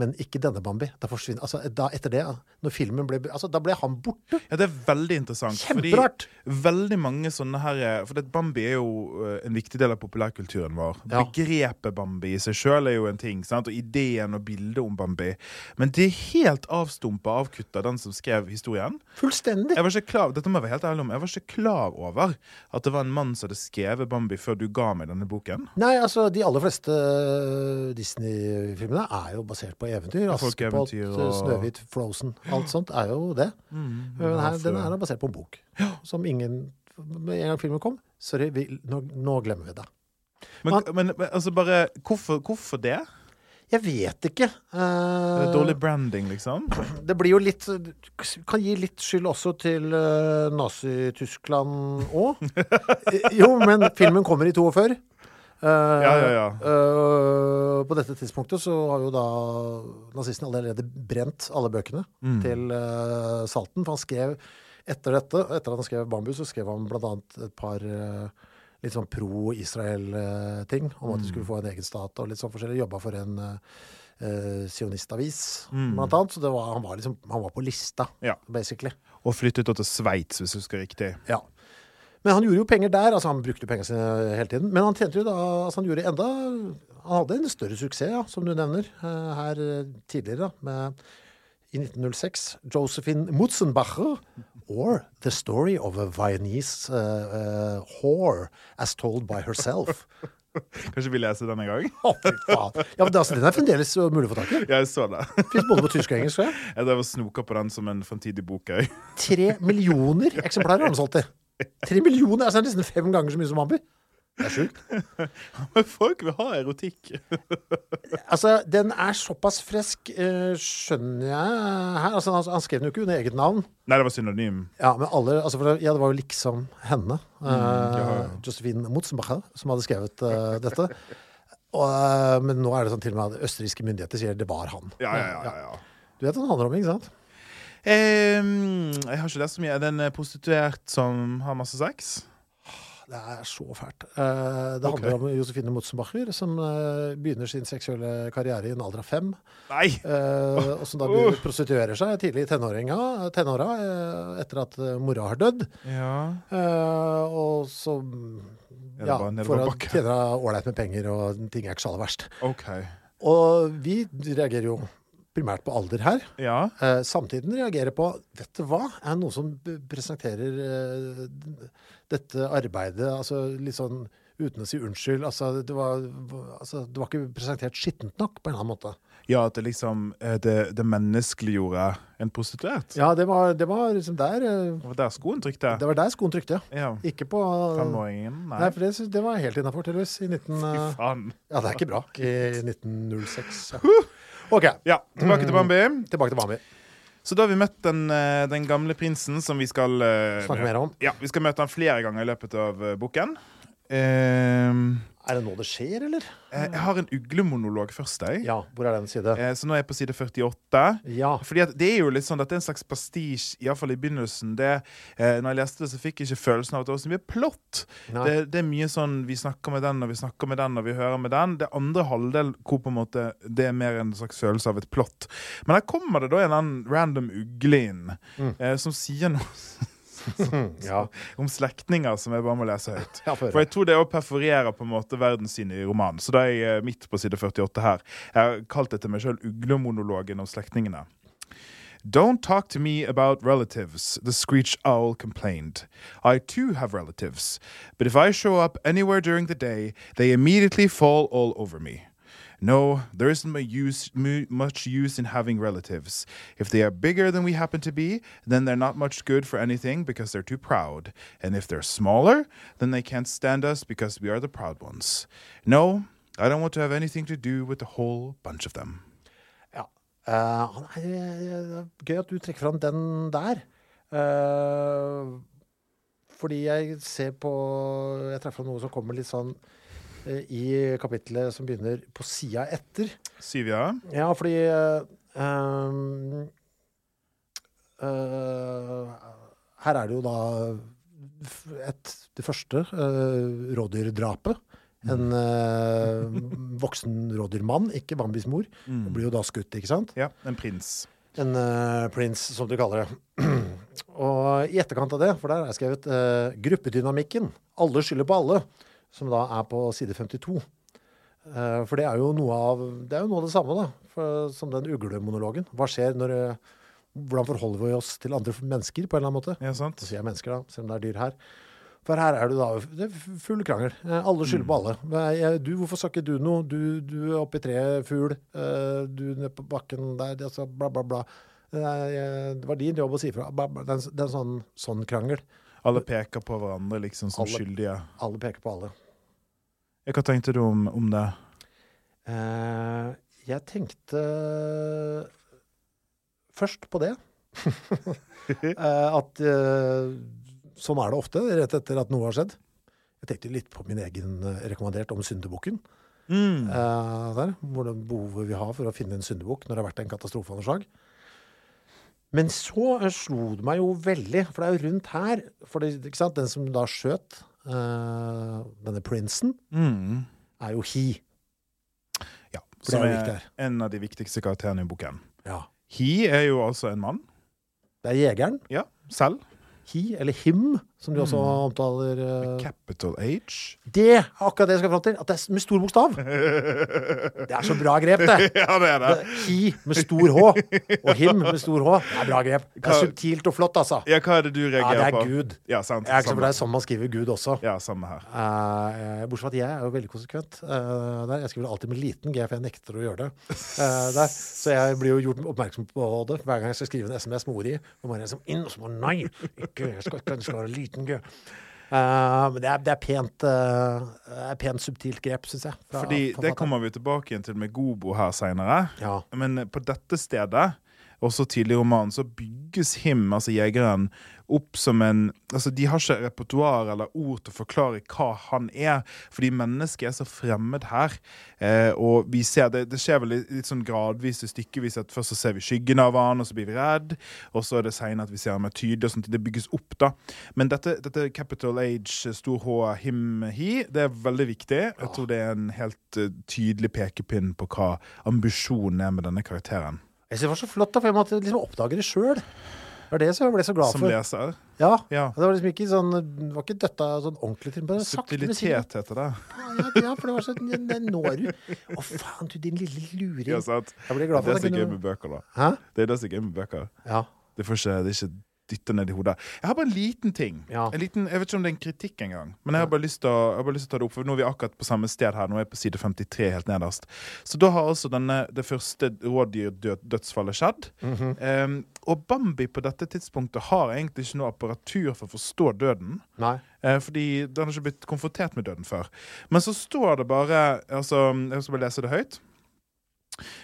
Men ikke denne Bambi. Da forsvinner, altså da Etter det, når filmen ble altså Da ble han borte. Ja, det er veldig interessant. Kjemperart. Fordi veldig mange sånne her For det, Bambi er jo eh, en viktig del av populærkulturen vår. Ja. Begrepet Bambi i seg sjøl er jo en ting. Sant? Og ideen og bildet om Bambi. Men det er helt avstumpa avkutta den som skrev historien. Fullstendig. Jeg var ikke klar, dette må jeg være helt ærlig om Jeg var ikke klar over at det var en mann som hadde skrevet Bambi før du ga meg denne boken. Nei, altså De aller fleste eh, Disney-filmene er jo basert på eventyr. Askepott, og- eh, Snøhvit, Frozen. Alt sånt er jo det. Men her, den er basert på en bok. Som ingen Med en gang filmen kom Sorry, vi, nå, nå glemmer vi det. Men, men, men altså bare Hvorfor, hvorfor det? Jeg vet ikke. Uh, det er dårlig branding, liksom? det blir jo litt Kan gi litt skyld også til uh, Nazi-Tyskland òg. jo, men filmen kommer i 42. Uh, Ja, ja, ja. Uh, på dette tidspunktet så har jo da nazistene allerede brent alle bøkene Mm. til uh, Salten. For han skrev etter dette, etter at han skrev Bambu, så skrev han blant annet et par uh, litt sånn pro-Israel-ting. Om Mm. at de skulle få en egen stat og litt sånn forskjellig. Jobba for en eh, eh, sionistavis, Mm. blant annet. Så det var, han, var liksom, han var på lista, Ja. basically. Og flyttet da til Sveits, hvis du husker riktig. Ja. Men han gjorde jo penger der. altså Han brukte pengene sine hele tiden. Men han tjente jo da altså Han gjorde enda Han hadde en større suksess, ja, som du nevner, eh, her eh, tidligere, da, med i 1906 Josephine Mutzenbacher or The Story of a Viennese uh, Whore as Told by Herself. Kanskje vi leser den en gang? Faen. Ja, men det, altså, Den er fremdeles uh, mulig å få tak i. Jeg så det. Fins både på tysk og engelsk. jeg. Drev og snoka på den som en fremtidig bok. Tre millioner eksemplarer har den solgt til. Tre millioner, altså det er nesten fem ganger så mye som Bambi. Det er sjukt. Men folk vil ha erotikk. Altså, den er såpass frisk, eh, skjønner jeg her. Altså, han, skrev den jo ikke under eget navn. Nei, det var synonym. Ja, men alle, altså, det, ja, det var jo liksom henne, Mm, ja, ja. Josephine Mutzenbacher, som hadde skrevet uh, dette. Og, uh, men nå er det sånn til og med at østerrikske myndigheter sier det var han. Ja, ja, ja. ja, ja. Du vet hva det handler om, ikke sant? Ehm, jeg har ikke lest så mye. Er det en prostituert som har masse sex? Det er så fælt. Eh, det handler om Josefine Mutzenbacher, som eh, begynner sin seksuelle karriere i en alder av fem. Nei! Eh, og som da uh. prostituerer seg tidlig i tenåringa, tenåra eh, etter at eh, mora har dødd. Ja. Eh, og så ja, for å tjene ålreit med penger, og ting er ikke så aller verst. Okay. Og vi reagerer jo primært på alder her. Ja. Eh, samtiden reagerer på Vet du hva? Er noen som presenterer eh, dette arbeidet altså litt sånn uten å si unnskyld? Altså det, var, altså, det var ikke presentert skittent nok, på en eller annen måte. ja, at det liksom eh, Det, det menneskeliggjorde en prostituert? Ja, det var, det var liksom der eh, Det var der skoen trykte? Det var der skoen trykte, ja. Ja. Ikke på Femåringen? Nei. Nei, for det, det var helt innafor, tydeligvis. I 19... Fy eh, faen. Ja, det er ikke bra. I 1906. Ja. OK, Ja, tilbake til Bambi. tilbake til Bambi. Så da har vi møtt den, eh, den gamle prinsen som vi skal eh, Snakke mer om. Ja, Vi skal møte han flere ganger i løpet av eh, boken. Ehm, Er det nå det skjer, eller? Eh, Jeg har en uglemonolog først, jeg. Ja, hvor er den side? Eh, Så nå er jeg på side 48. Ja. Fordi det er jo litt sånn at det er en slags pastisj, iallfall i begynnelsen. Det, eh, når jeg leste det, så fikk jeg ikke følelsen av at det var så mye plott. Det, det er mye sånn Vi snakker med den, og vi snakker med den, og vi hører med den. Det andre halvdel hvor på en måte det er mer en slags følelse av et plott. Men her kommer det da en random ugle inn, Mm. som sier noe ja. om slektninger som jeg bare må lese høyt. For jeg tror det òg perforerer på en måte verdenssynet i romanen. Så da er jeg eh, midt på side 48 her. Jeg har kalt det til meg sjøl uglemonologen om slektningene. Don't talk to me about relatives, the screech owl complained. I too have relatives, but if I show up anywhere during the day, they immediately fall all over me. No, there isn't much use in having relatives. If they are bigger than we happen to be, then they're not much good for anything because they're too proud. And if they're smaller, then they can't stand us because we are the proud ones. No, I don't want to have anything to do with the whole bunch of them. Ja. uh, gøy at du trekker fram den der. Uh, fordi jeg ser på Jeg treffer noe som kommer litt sånn i kapitlet som begynner på sida etter. Sivia? Ja, fordi eh, ehm, eh, Her er det jo da et, det første uh, rådyrdrapet. En uh, voksen rådyrmann, ikke Bambis mor, blir jo da skutt, ikke sant? Ja, en prins. En uh, prins, som du kaller det. og i etterkant av det, for der er skrevet uh, gruppedynamikken. Alle skylder på alle, som da er på side 52. Eh, for det er jo noe av det er jo noe av det samme, da, for, som den uglemonologen. Hva skjer når eh, Hvordan forholder vi oss til andre mennesker, på en eller annen måte? Ja, sant? Så sier jeg mennesker, da, selv om det er dyr her. For her er det da det er full krangel. Eh, Alle skylder på alle. Du, hvorfor sa ikke du noe? Du, du er oppe i treet, fugl. Du nede på bakken der, altså bla, bla, bla. Det var din jobb å si fra. Bla, bla. Det en- det er en sånn, sånn krangel. Alle peker på hverandre liksom som Alle. skyldige. Alle peker på alle. Hva tenkte du om, om det? Uh, jeg tenkte først på det. uh, at uh, sånn er det ofte, rett etter at noe har skjedd. Jeg tenkte litt på min egen rekommandert om syndebukken. Mm. Uh, der, behovet vi har for å finne en syndebukk når det har vært en katastrofe av noe slag. Men så eh, slo det meg jo veldig, for det er jo rundt her for det? Den som da skjøt uh, denne prinsen, Mm. er jo He. Ja, som er en av de viktigste karakterene i boken. Ja. He er jo altså en mann. Det er jegeren. Ja, selv. He, eller him, som de også omtaler. uh, Capital H. Det er akkurat det jeg skal fram til. At det er med stor bokstav. Det er så bra grep, det. ja, det er det. He med stor H og him med stor H. Det er bra grep. Det er subtilt og flott, altså. Ja, hva er det du reagerer på? Ja, det er på? Gud. Ja, sant. Jeg er ikke det er sånn man skriver Gud også. Ja, samme her. Uh, bortsett fra at jeg er jo veldig konsekvent uh, der. Jeg skriver alltid med liten G, for jeg nekter å gjøre det. der. Så jeg blir jo gjort oppmerksom på det hver gang jeg skal skrive en SMS med ord i. Og er liksom inn, og så bare nei, ikke, jeg skal, jeg skal være liten G. Eh, men det er, det er pent, uh, det er pent subtilt grep, syns jeg. fra Fordi det kommer vi tilbake igjen til med Gobo her seinere. Ja. Men på dette stedet, også tidlig i romanen, så bygges Him, altså jegeren, opp som en Altså, de har ikke repertoar eller ord til å forklare hva han er, fordi mennesket er så fremmed her. Eh, og vi ser det, det skjer vel litt, litt sånn gradvis og stykkevis at først så ser vi skyggen av han, og så blir vi redd, og så er det senere at vi ser han mer tydelig, og sånt. Det bygges opp, da. Men dette, dette capital Age, stor H, him, he, det er veldig viktig. Jeg tror det er en helt eh, tydelig pekepinn på hva ambisjonen er med denne karakteren. Jeg synes det var så flott, da, for jeg måtte liksom oppdage det sjøl. Det var det som jeg ble så glad Som for. leser. Ja. Ja. Det var liksom ikke sånn Det var ikke døtta sånn ordentlig til. Bare. Subtilitet heter det. Ja, ja, for det var sånn Det når du. Å, faen, du din lille luring. Ja, sant? Jeg ble Det glad er for det som er at gøy med bøker, da. Hæ? Det er det som er gøy med bøker. Ja. Det, ikke, det er ikke dytte ned i hodet. Jeg har bare en liten ting. Ja. En liten, jeg vet ikke om det er en kritikk engang, men jeg har bare lyst til å, jeg har bare lyst til å ta det opp. For nå er vi akkurat på samme sted her. Nå er jeg på side 53, helt nederst. Så da har altså denne, det første rådyrdødsfallet skjedd. Mm -hmm. um, og Bambi på dette tidspunktet har egentlig ikke noe apparatur for å forstå døden. Nei. Eh, fordi den har ikke blitt konfrontert med døden før. Men så står det bare altså, Jeg skal bare lese det høyt.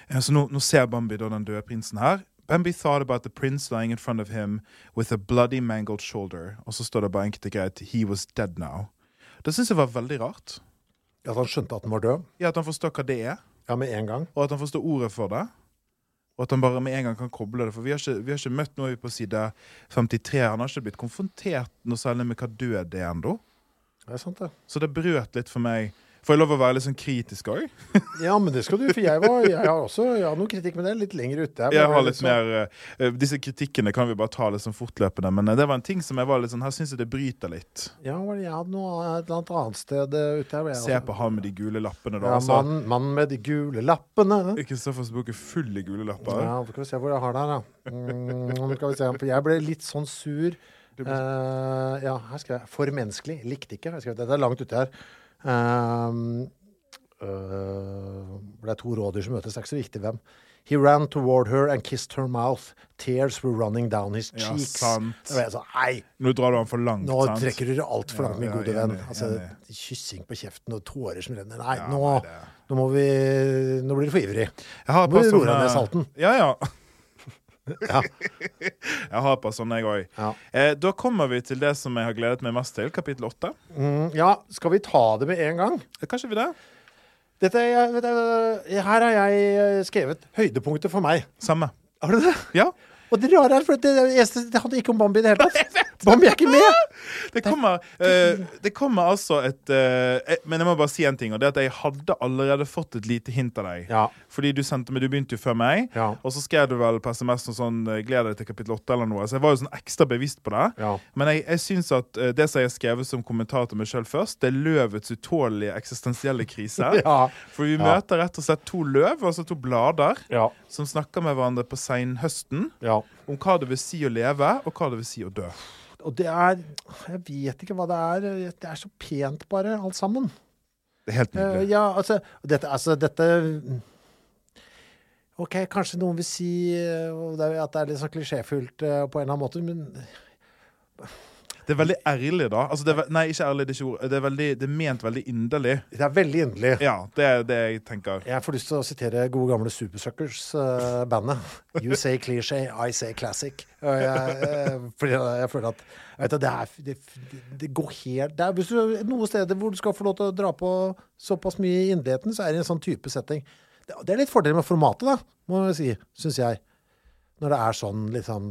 Eh, så nå, nå ser Bambi da den døde prinsen her. Bambi thought about the prince lying in front of him with a bloody mangled shoulder. Og så står det bare enkelte greit He was dead now. Det syns jeg var veldig rart. At han skjønte at den var død? Ja, At han forstår hva det er, Ja, med en gang. og at han forstår ordet for det. Og at han bare med en gang kan koble det. For vi har ikke, vi har ikke møtt Nå er på side 53. Han har ikke blitt konfrontert noe særlig med hva død er ennå. Det er sant, det. Så det brøt litt for meg. Får jeg lov å være litt sånn kritisk òg? Ja, men det skal du, for jeg, var, jeg har også jeg har noe kritikk, med det litt lenger ute. Jeg jeg har litt sånn- mer uh, Disse kritikkene kan vi bare ta litt sånn fortløpende, men eh, det var en ting som jeg var litt sånn Her syns jeg det bryter litt. Ja, jeg hadde noe et eller annet annet sted ute her. Se på han med de gule lappene, da. Ja, altså. mannen mann med de gule lappene. Kristoffers bok er full i gule lapper. Ja, skal vi se hvor jeg har det her, da. Mm, skal vi se, for jeg ble litt sånn sur. Uh, ja, her skrev jeg 'for menneskelig'. Likte ikke. Jeg skrev, det er langt ute her. Um, øh, det er to rådyr som møtes, det er ikke så viktig hvem. He ran toward her and kissed her mouth. Tears were running down his Ja, cheeks. sant. Jeg sånn, Nei, Nå drar du han for langt. nå sant? trekker du det altfor langt, min Ja, ja, gode venn. Altså. Kyssing på kjeften og tårer som renner. Nei, Ja, nå, nå må vi Nå blir du for ivrig. Jeg har nå Må du roe deg ned salten? Ja, ja. Ja. Jeg har et par sånne, jeg òg. Ja. Eh, da kommer vi til det som jeg har gledet meg mest til, kapittel åtte. Mm, ja, skal vi ta det med en gang? Eh, Kanskje vi det? Dette, jeg, vet her har jeg eh, skrevet høydepunktet for meg. Samme. Har du det? Ja. Og det rare er, for det, det, det handler ikke om Bambi i det hele tatt. Bambi er ikke med! Det kommer, uh, det kommer altså et uh, Men jeg må bare si en ting, og det at jeg hadde allerede fått et lite hint av deg. Ja. Fordi du sendte meg, du begynte jo før meg, Ja. og så skrev du vel på SMS noe sånn eh, 'Gled deg til kapittel 8' eller noe. Så jeg var jo sånn ekstra bevisst på det. Ja. Men jeg, jeg syns at uh, det som jeg har skrevet som kommentar til meg sjøl først, det er løvets utålelige eksistensielle krise. For vi møter rett og slett to løv, altså to blader, som snakker med hverandre på seinhøsten ja. om hva det vil si å leve, og hva det vil si å dø. Og det er Jeg vet ikke hva det er. Det er så pent, bare, alt sammen. Det er helt nydelig. Uh, ja, altså dette, altså dette OK, kanskje noen vil si eh, er- at det er litt sånn klisjéfullt uh, på en eller annen måte, men Det er veldig ærlig, da. Altså, det er, nei, ikke ærlig, det er ikke ord. Det er, veldig, det er ment veldig inderlig. det er veldig inderlig. Ja, det er det jeg tenker. Jeg får lyst til å sitere gode gamle Supersuckers-bandet. you say cliché, I say classic. Og jeg, uh, fordi jeg føler at vet, det, er, det, det går helt det er, Hvis du noen steder hvor du skal få lov til å dra på såpass mye i inderligheten, så er det en sånn type setting. Det, det er litt fordel med formatet, da, må jeg si, syns jeg. Når det er sånn litt sånn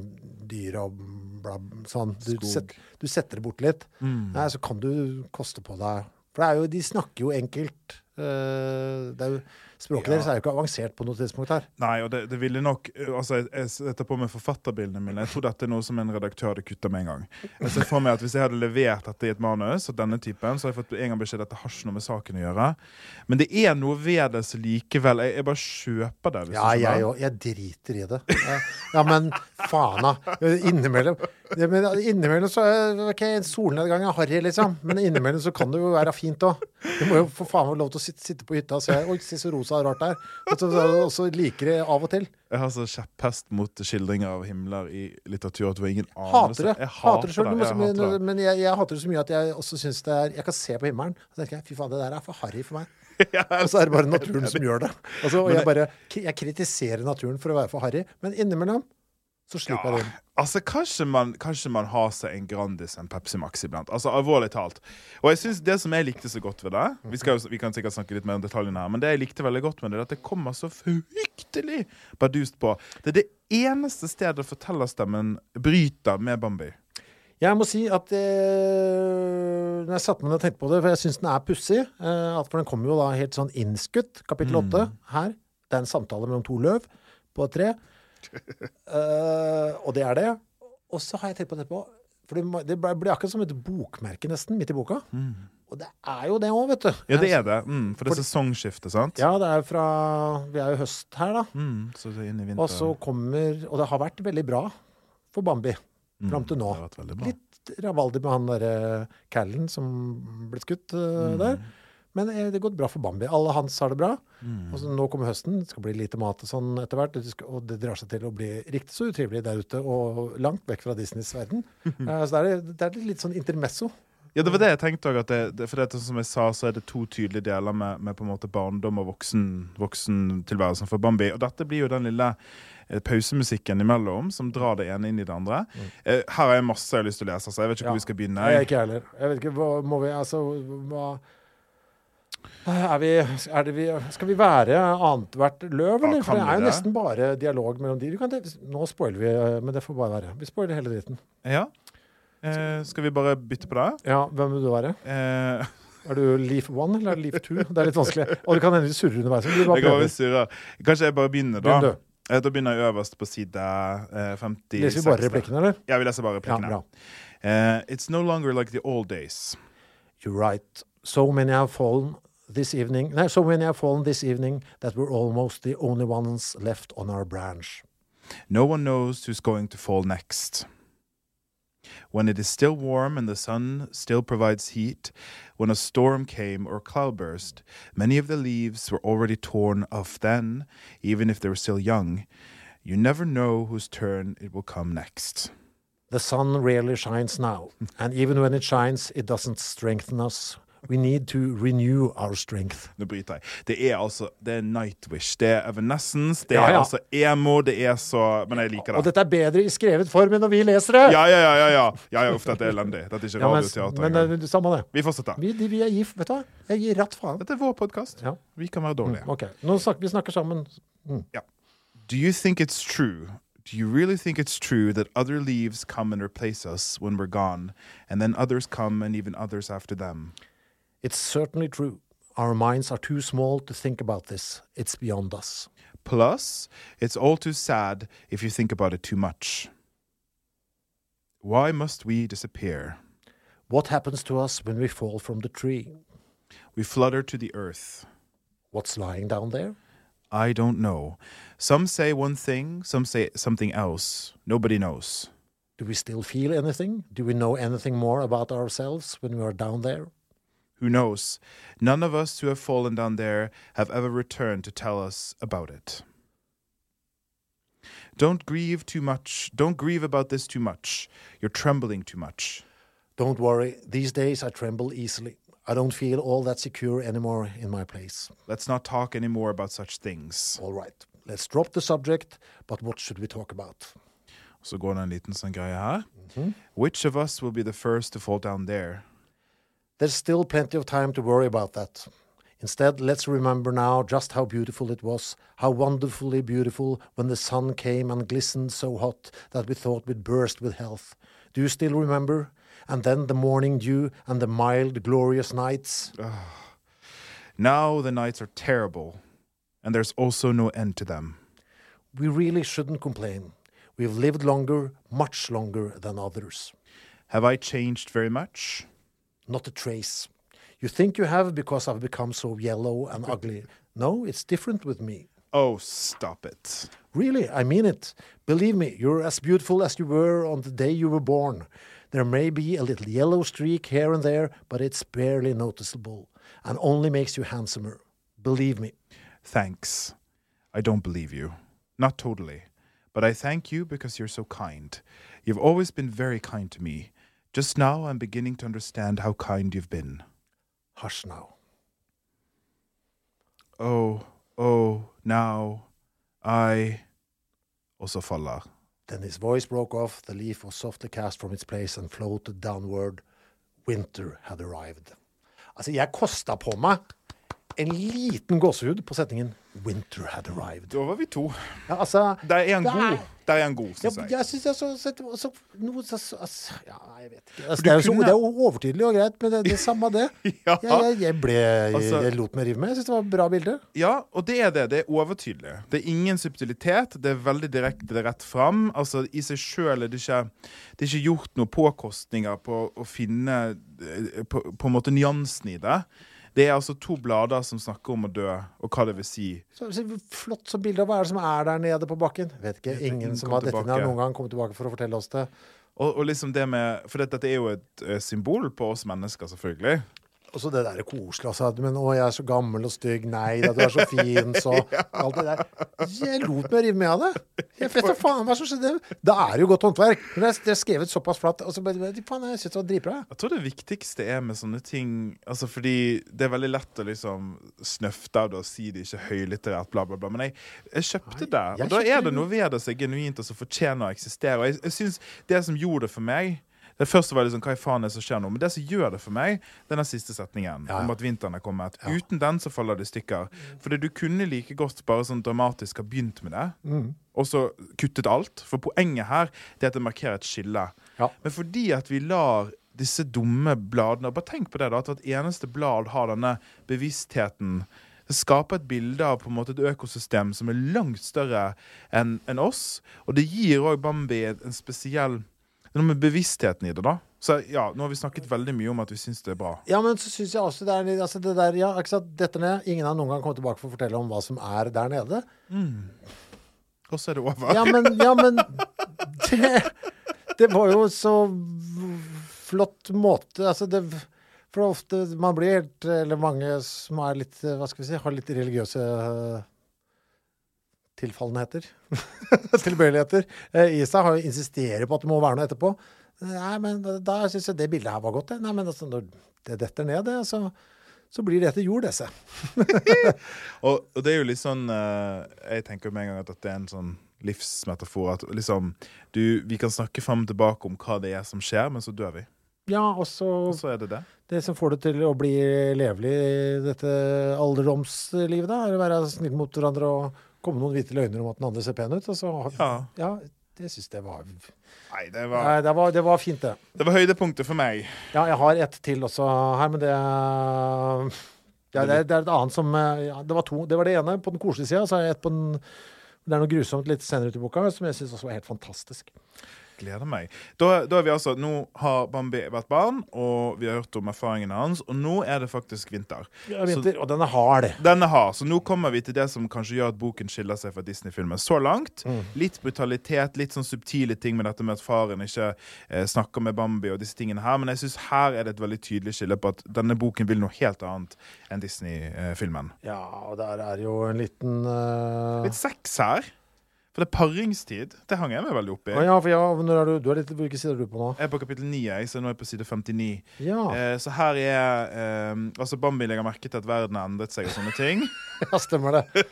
dyr og bla, sånn. Du, set, du setter det bort litt. Nei, så kan du koste på deg For det er jo, de snakker jo enkelt. Uh, det er jo, språket Ja. deres er jo ikke avansert på noe tidspunkt her. Nei, og det, det ville nok Altså, jeg, jeg setter på meg forfatterbildene mine. Jeg tror dette er noe som en redaktør hadde kutta med en gang. Jeg ser for meg at Hvis jeg hadde levert dette i et manus, og denne typen, så hadde jeg fått en gang beskjed at dette har ikke noe med saken å gjøre. Men det er noe ved det som likevel Jeg, jeg bare kjøper det. Ja, jeg òg. Jeg driter i det. Ja, Ja, men faen, da. Innimellom det, men Innimellom så er OK, en solnedgang er harry, liksom. Men innimellom så kan det jo være fint òg. Du må jo for faen få lov til å sitte, sitte på hytta og se Oi, se så rosa og rart det er. Og så, så liker det av og til. Jeg har så kjepphest mot skildringer av himler i litteratur at du har ingen anelse. Hater det. Jeg Hater det sjøl. det. Men jeg, jeg hater det så mye at jeg også syns det er Jeg kan se på himmelen og tenker jeg, fy faen, det der er for harry for meg. Og så er det bare naturen som gjør det. Altså, og jeg bare Jeg kritiserer naturen for å være for harry, men innimellom så slipper jeg det. Altså, kanskje man, kanskje man har seg en Grandis en Pepsi Max iblant. Altså, Alvorlig talt. Og jeg synes det som jeg likte så godt ved det Vi, skal, vi kan sikkert snakke litt mer om detaljene her, men det jeg likte veldig godt med det, er at det kommer så fryktelig bardust på. Det er det eneste stedet fortellerstemmen bryter med Bambi. Jeg må si at eh, når jeg satte meg ned og tenkte på det, for jeg syns den er pussig, eh, for den kommer jo da helt sånn innskutt, kapittel åtte her. Det er en samtale mellom to løv på et tre. Eh, og det er det. Og så har jeg tenkt på det etterpå. For det, blir akkurat som et bokmerke, nesten, midt i boka. Og det er jo det òg, vet du. Ja, det er det. Mm, for det er sesongskifte, sant? Ja, det er fra Vi er jo høst her, da. Mm, så. Og så kommer Og det har vært veldig bra for Bambi fram til nå. Mm, Det har vært bra. Litt rabalder med han derre Callen som ble skutt eh, der. Men det har gått bra for Bambi. Alle hans har det bra. Og så nå kommer høsten, det skal bli lite mat og sånn etter hvert. Og det drar seg til å bli riktig så utrivelig der ute, og langt vekk fra Disneys verden. uh, så det er, det er litt sånn intermesso. Ja, det var det jeg tenkte òg. For det, som jeg sa, så er det to tydelige deler med, med på en måte barndom og voksen, voksentilværelsen for Bambi. Og dette blir jo den lille eh, pausemusikken imellom som drar det ene inn i det andre. Mm. her har jeg masse jeg har lyst til å lese, så jeg vet ikke Ja. hvor vi skal begynne. Jeg, jeg ikke heller. Jeg vet ikke, hva må vi Altså, hva Er vi, er vi, skal vi være annethvert løv, eller? For det er jo nesten bare dialog mellom de. Nå spoiler vi, men det får bare være. Vi spoiler hele dritten. Ja. Eh, skal vi bare bytte på det? Ja, hvem vil du være? Eh, Er du Leaf One eller er Leaf Two? Det er litt vanskelig. Og det kan hende vi surrer underveis. jeg surre. Kanskje jeg bare begynner, da. Begynner du. Eh, Da begynner jeg øverst på side eh, 56. Leser vi bare replikkene, eller? Ja, vi leser bare replikkene. Ja, uh, it's no longer like the old days. You're right. So many have fallen this evening. No, so many have fallen this evening that we're almost the only ones left on our branch. No one knows who's going to fall next. When it is still warm and the sun still provides heat, when a storm came or cloudburst, many of the leaves were already torn off then, even if they were still young. You never know whose turn it will come next. The sun rarely shines now, and even when it shines, it doesn't strengthen us. We need to renew our strength. Nå bryter jeg. Det er altså Det er Nightwish, det er Evanescence, det Ja, er ja. altså emo, det er så Men jeg liker det. Og dette er bedre i skrevet form enn når vi leser det! Ja, ja, ja. ja, ja. ja, ja uff, dette er elendig. Dette er ikke Ja, men, radioteater men engang. eh, samme det. Vi fortsetter. Vi, de, vi er gif, vet du hva? Jeg gir ratt faen. Dette er vår podkast. Ja. Vi kan være dårlige. Ok, nå snakker, vi snakker sammen. Do you think it's true? Do you really think it's true that other leaves come and replace us when we're gone, and then others come and even others after them? It's certainly true. Our minds are too small to think about this. It's beyond us. Plus, it's all too sad if you think about it too much. Why must we disappear? What happens to us when we fall from the tree? We flutter to the earth. What's lying down there? I don't know. Some say one thing, some say something else. Nobody knows. Do we still feel anything? Do we know anything more about ourselves when we are down there? Who knows? None of us who have fallen down there have ever returned to tell us about it. Don't grieve too much. Don't grieve about this too much. You're trembling too much. Don't worry, these days I tremble easily. I don't feel all that secure anymore in my place. Let's not talk anymore about such things. All right, let's drop the subject, but what should we talk about? Så går det en liten sånn greie her. Mm-hmm. Which of us will be the first to fall down there? There's still plenty of time to worry about that. Instead, let's remember now just how beautiful it was, how wonderfully beautiful when the sun came and glistened so hot that we thought we'd burst with health. Do you still remember? And then the morning dew and the mild, glorious nights. Now the nights are terrible, and there's also no end to them. We really shouldn't complain. We've lived longer, much longer than others. Have I changed very much? Not a trace. You think you have because I've become so yellow and ugly. No, it's different with me. Oh, stop it. Really, I mean it. Believe me, you're as beautiful as you were on the day you were born. There may be a little yellow streak here and there, but it's barely noticeable and only makes you handsomer. Believe me. Thanks. I don't believe you. Not totally. But I thank you because you're so kind. You've always been very kind to me. Just now I'm beginning to understand how kind you've been. Hush now. Oh, oh, now I Og så faller. Then his voice broke off, the leaf was softly cast from its place and floated downward. Winter had arrived. Altså, jeg kosta på meg en liten gåsehud på setningen 'Winter had arrived'. Da var vi to. Ja, altså, det er en Det god, Der er en god Ja, syns jeg. jeg syns jeg så, så, så noe så, så, altså, Ja, jeg vet ikke. Altså, det, er jo så, kunne- det er jo overtydelig og greit, men det, det er samme det. Ja. Jeg, jeg, jeg, ble, Altså- jeg lot meg rive med. Jeg syns det var et bra bilde. Ja, og det er det. Det er overtydelig. Det er ingen subtilitet. Det er veldig direkte det rett fram. Altså, I seg sjøl er det ikke Det er ikke gjort noen påkostninger på å finne eh, på, på en måte nyansen i det. Det er altså to blader som snakker om å dø, og hva det vil si. Så, så flott som bilde hva er det som er der nede på bakken. Vet ikke. ingen Ingen som har dette ned noen gang kommet tilbake for å fortelle oss det. Og, og liksom det med For dette, dette er jo et eh, symbol på oss mennesker, selvfølgelig. Og så det der koselig. Altså, men å, jeg er så gammel og stygg. Nei da, du er så fin, så Alt det der. Jeg lot meg rive med av det. Jeg vet da faen hva som skjedde. Det er jo godt håndverk. Men det er, det er skrevet såpass flatt. Og så bare Faen, jeg syns det var dritbra. Jeg tror det viktigste er med sånne ting Altså fordi det er veldig lett å liksom snøfte av det og si det ikke høylitterært, bla, bla, bla. Men jeg, jeg kjøpte det, og da er det det. noe ved det som er genuint og som fortjener å eksistere. Og jeg, jeg synes det som gjorde det for meg, det første var liksom, hva i faen er det som skjer nå? Men det som gjør det for meg, det er den siste setningen Ja, ja. om at vinteren er kommet. Uten den så faller det i stykker. Fordi du kunne like godt bare sånn dramatisk ha begynt med det, Mm. og så kuttet alt. For poenget her det er at det markerer et skille. Ja. Men fordi at vi lar disse dumme bladene og Bare tenk på det, da, at hvert eneste blad har denne bevisstheten. Det skaper et bilde av på en måte et økosystem som er langt større enn en oss. Og det gir òg Bambi en spesiell Det er noe med bevisstheten i det, da. Så ja, nå har vi snakket veldig mye om at vi syns det er bra. Ja, men så syns jeg også det er altså det der, ja, ikke sant, dette ned. Ingen har noen gang kommet tilbake for å fortelle om hva som er der nede. Og så er det over. Ja, men, ja, men det, det var jo så flott måte Altså, det For ofte Man blir helt Eller mange som er litt Hva skal vi si Har litt religiøse tilfallenheter. Tilbøyeligheter. eh, I seg. Har jo insisterer på at det må være noe etterpå. Nei, men da- syns jeg det bildet her var godt, det. Nei, men altså, når det detter ned, det, så, så blir det til jord, det, se. Og, og det er jo litt sånn eh, Jeg tenker med en gang at det er en sånn livsmetafor. At liksom du, Vi kan snakke fram og tilbake om hva det er som skjer, men så dør vi. Ja, og så Og så er det det. Det som får det til å bli levelig i dette alderdomslivet, da, er å være snill mot hverandre og komme noen hvite løgner om at den andre ser pen ut. Og så, Ja. ja, det syns jeg var Nei, det var, Nei, det var, det var fint, det. det var høydepunktet for meg. Ja, jeg har ett til også her, men det ja, det, er, det er et annet som ja, Det var to. Det var det ene på den koselige sida, så har jeg et på den Det er noe grusomt litt senere ut i boka som jeg syns også var helt fantastisk. Gleder meg. Da, da er vi altså, Nå har Bambi vært barn, og vi har hørt om erfaringene hans, og nå er det faktisk vinter. Ja, vinter, og den er hard. Denne har, så Nå kommer vi til det som kanskje gjør at boken skiller seg fra Disney-filmen så langt. Mm. Litt brutalitet, litt sånn subtile ting med dette med at faren ikke eh, snakker med Bambi og disse tingene her. Men jeg synes her er det et veldig tydelig skille på at denne boken vil noe helt annet enn Disney-filmen. Ja, og der er jo en liten uh... Litt sex her. For det er paringstid. Det hang jeg meg veldig opp i. Ja, for ja, når er du, du er litt, Hvilke sider er du på nå? Jeg er på kapittel 9, jeg, så nå er jeg på side 59. Ja, Eh, så her er eh, Altså Bambi legger merke til at verden har endret seg og sånne ting. ja stemmer det.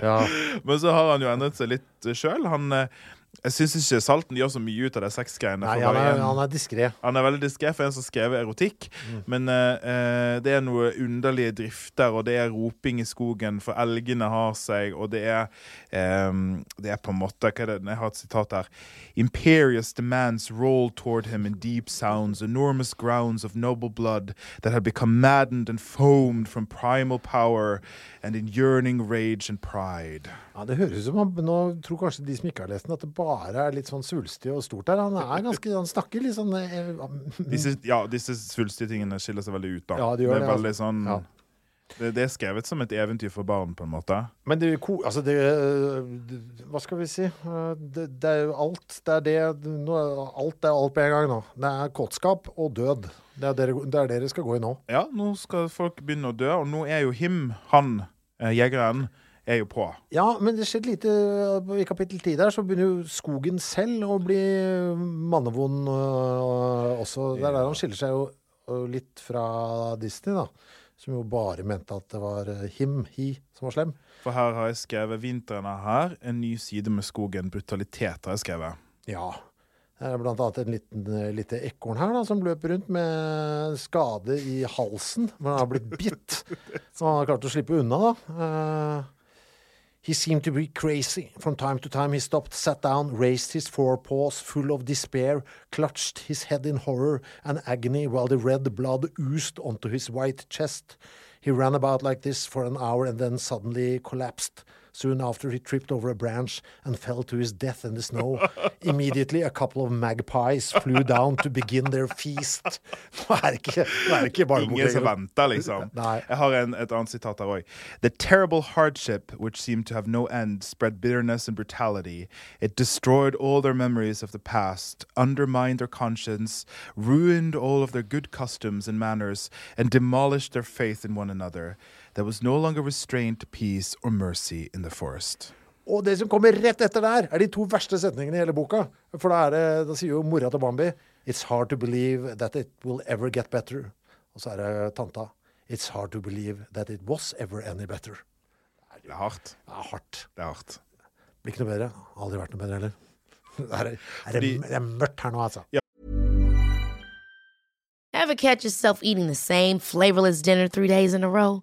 Ja. Men så har han jo endret seg litt uh, sjøl. Han eh, Jeg syns ikke Salten gjør så mye ut av de sexgreiene. Nei, han er, han er diskré. han er veldig diskré for en som har skrevet erotikk. Men eh, eh, det er noe underlige drifter, og det er roping i skogen, for elgene har seg, og det er um, Det er på en måte Hva er det? Jeg har et sitat her. Imperious demands roll toward him in deep sounds, enormous grounds of noble blood that had become maddened and foamed from primal power and in yearning rage and pride. Ja, det høres ut som han Nå tror kanskje de som ikke har lest den, at det bare er litt sånn svulstig og stort der. Han er ganske Han snakker litt sånn eh, Disse, ja, disse svulstige tingene skiller seg veldig ut. da Ja, de gjør det er det, veldig altså. sånn Ja. det, det er skrevet som et eventyr for barn, på en måte. Men det, altså det, det Hva skal vi si? Eh, Det, det er jo alt. Det er det Alt er alt på en gang nå. Det er kåtskap og død. Det er, dere, det er dere skal gå i nå. Ja, nå skal folk begynne å dø, og nå er jo Him, han, eh, jegeren, er jo på. Ja, men det skjedde lite i kapittel 10 der, så begynner jo skogen selv å bli mannevond øh, også. Det er der han skiller seg jo litt fra Disney, da. Som jo bare mente at det var him, he, som var slem. For her har jeg skrevet 'Vinteren er her', en ny side med skogen. Brutalitet har jeg skrevet. Ja. Det er blant annet en liten, lite ekorn her da, som løper rundt med skade i halsen. Men han har blitt bitt. Så han har klart å slippe unna, da. He seemed to be crazy. From time to time he stopped, sat down, raised his forepaws full of despair, clutched his head in horror and agony while the red blood oozed onto his white chest. He ran about like this for an hour and then suddenly collapsed. Soon after, he tripped over a branch and fell to his death in the snow. Immediately, a couple of magpies flew down to begin their feast. Nå er det ikke, nå er det ikke barnebok Ingen som venter, liksom. Nei. Jeg har en, et annet sitat her òg. The terrible hardship which seemed to have no end spread bitterness and brutality. It destroyed all their memories of the past, undermined their conscience, ruined all of their good customs and manners, and demolished their faith in one another. There was no longer restraint, peace, or mercy in the forest. Og det som kommer rett etter der, er de to verste setningene i hele boka. For da, er det, da sier jo mora til Bambi It's hard to believe that it will ever get better. Og så er det tanta. It's hard to believe that it was ever any better. Det er hardt. Det er hardt. Det er hardt. Blir ikke noe bedre. Aldri vært noe bedre heller. Det er, er, det, det er mørkt her nå, altså. Ever catch yourself eating the same flavorless dinner three days in a row?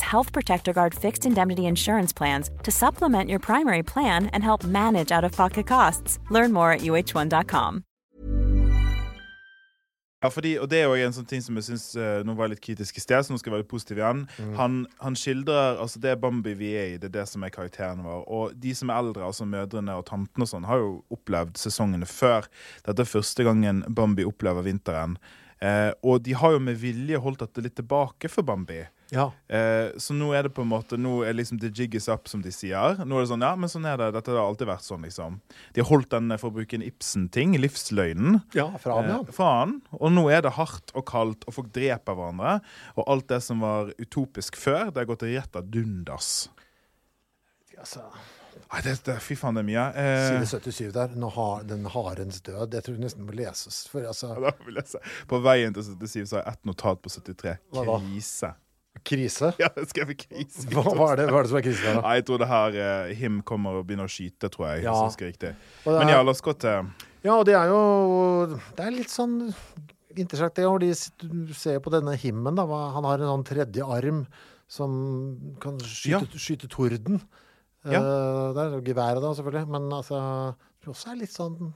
Health Protector Guard fixed indemnity insurance plans to supplement your primary plan and help manage out of pocket costs. Learn more at uh1.com. Ja, fordi, og det er jo en sånn ting som jeg synes, uh, Nå var litt kritisk i sted, så nå skal jeg være positiv igjen. Han, han skildrer altså Det Bambi vi er i, det er det som er karakteren vår. Og de som er eldre, altså mødrene og tantene og sånn, har jo opplevd sesongene før. Dette er første gangen Bambi opplever vinteren. Eh, og de har jo med vilje holdt dette litt tilbake for Bambi. Ja. Eh, så nå er det på en måte Nå er liksom the jig is up, som de sier. Nå er det sånn, ja, men sånn er det. Dette har alltid vært sånn, liksom. De har holdt den, for å bruke en Ibsen-ting, livsløgnen. ja, fra han, ja. Eh, fra han. Og nå er det hardt og kaldt, og folk dreper hverandre. Og alt det som var utopisk før, det har gått rett av dundas. Altså, Nei, det, det, fy faen, det er mye. Eh, side 77 der. Har den harens død. Jeg tror nesten må leses. For altså, da må vi lese. På veien til 77 så har jeg ett notat på 73. Hva da? Krise. Krise. Ja, det skrev krise. Hva, hva, er det, hva er det som er krise da? Nei, jeg tror det her uh, Him kommer og begynner å skyte, tror jeg. Ja. hvis jeg riktig. Er, Men ja, la oss gå til Ja, og det er jo Det er litt sånn interessant, det. Og de ser på denne himmen, da. Han har en sånn tredje arm som kan skyte, Ja. skyte torden. Ja. Uh, det er geværet, da, selvfølgelig. Men altså Det også er litt sånn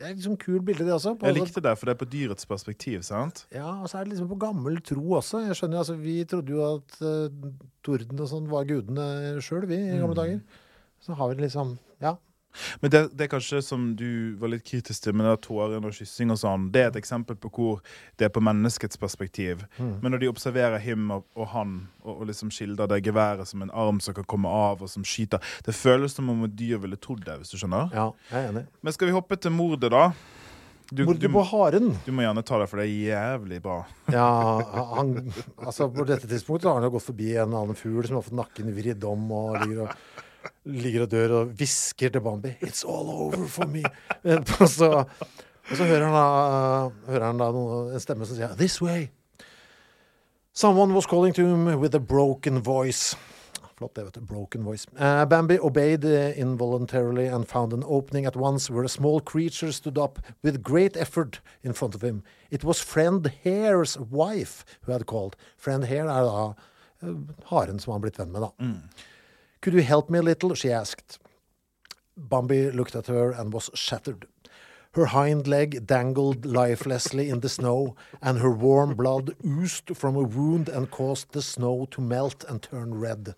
Det er liksom kul bilde, det også. på- Jeg likte det, for det er på dyrets perspektiv, sant? Ja, og så er det liksom på gammel tro også. Jeg skjønner, altså, Vi trodde jo at uh, torden og sånn var gudene sjøl, vi, i Mm. gamle dager. Så har vi liksom Ja. Men det, det er kanskje som du var litt kritisk til, med det tårene og kyssing og sånn, det er et eksempel på hvor det er på menneskets perspektiv. Mm. Men når de observerer Him og, og han, og, og liksom skildrer det geværet som en arm som kan komme av, og som skyter Det føles som om et dyr ville trodd det, hvis du skjønner. ja, jeg er enig. Men skal vi hoppe til mordet, da? Du, Mordet på haren. du må gjerne ta det, for det er jævlig bra. Ja, han, altså På dette tidspunktet har han jo gått forbi en annen fugl som har fått nakken vridd om og ligger og, ligger og dør og hvisker til Bambi 'It's all over for me'. Eh, Og så, og så hører han da, hører han da noen, en stemme som sier 'This way'. Someone was calling to him with a broken voice. Flott, det, vet du. Broken voice. Uh, Bambi obeyed uh, involuntarily and found an opening at once where a small creature stood up with great effort in front of him. It was Friend Hare's wife who had called. Friend Hare er da uh, haren som han har blitt venn med, da. Could you help me a little? she asked. Bambi looked at her and was shattered. Her hind leg dangled lifelessly in the snow, and her warm blood oozed from a wound and caused the snow to melt and turn red.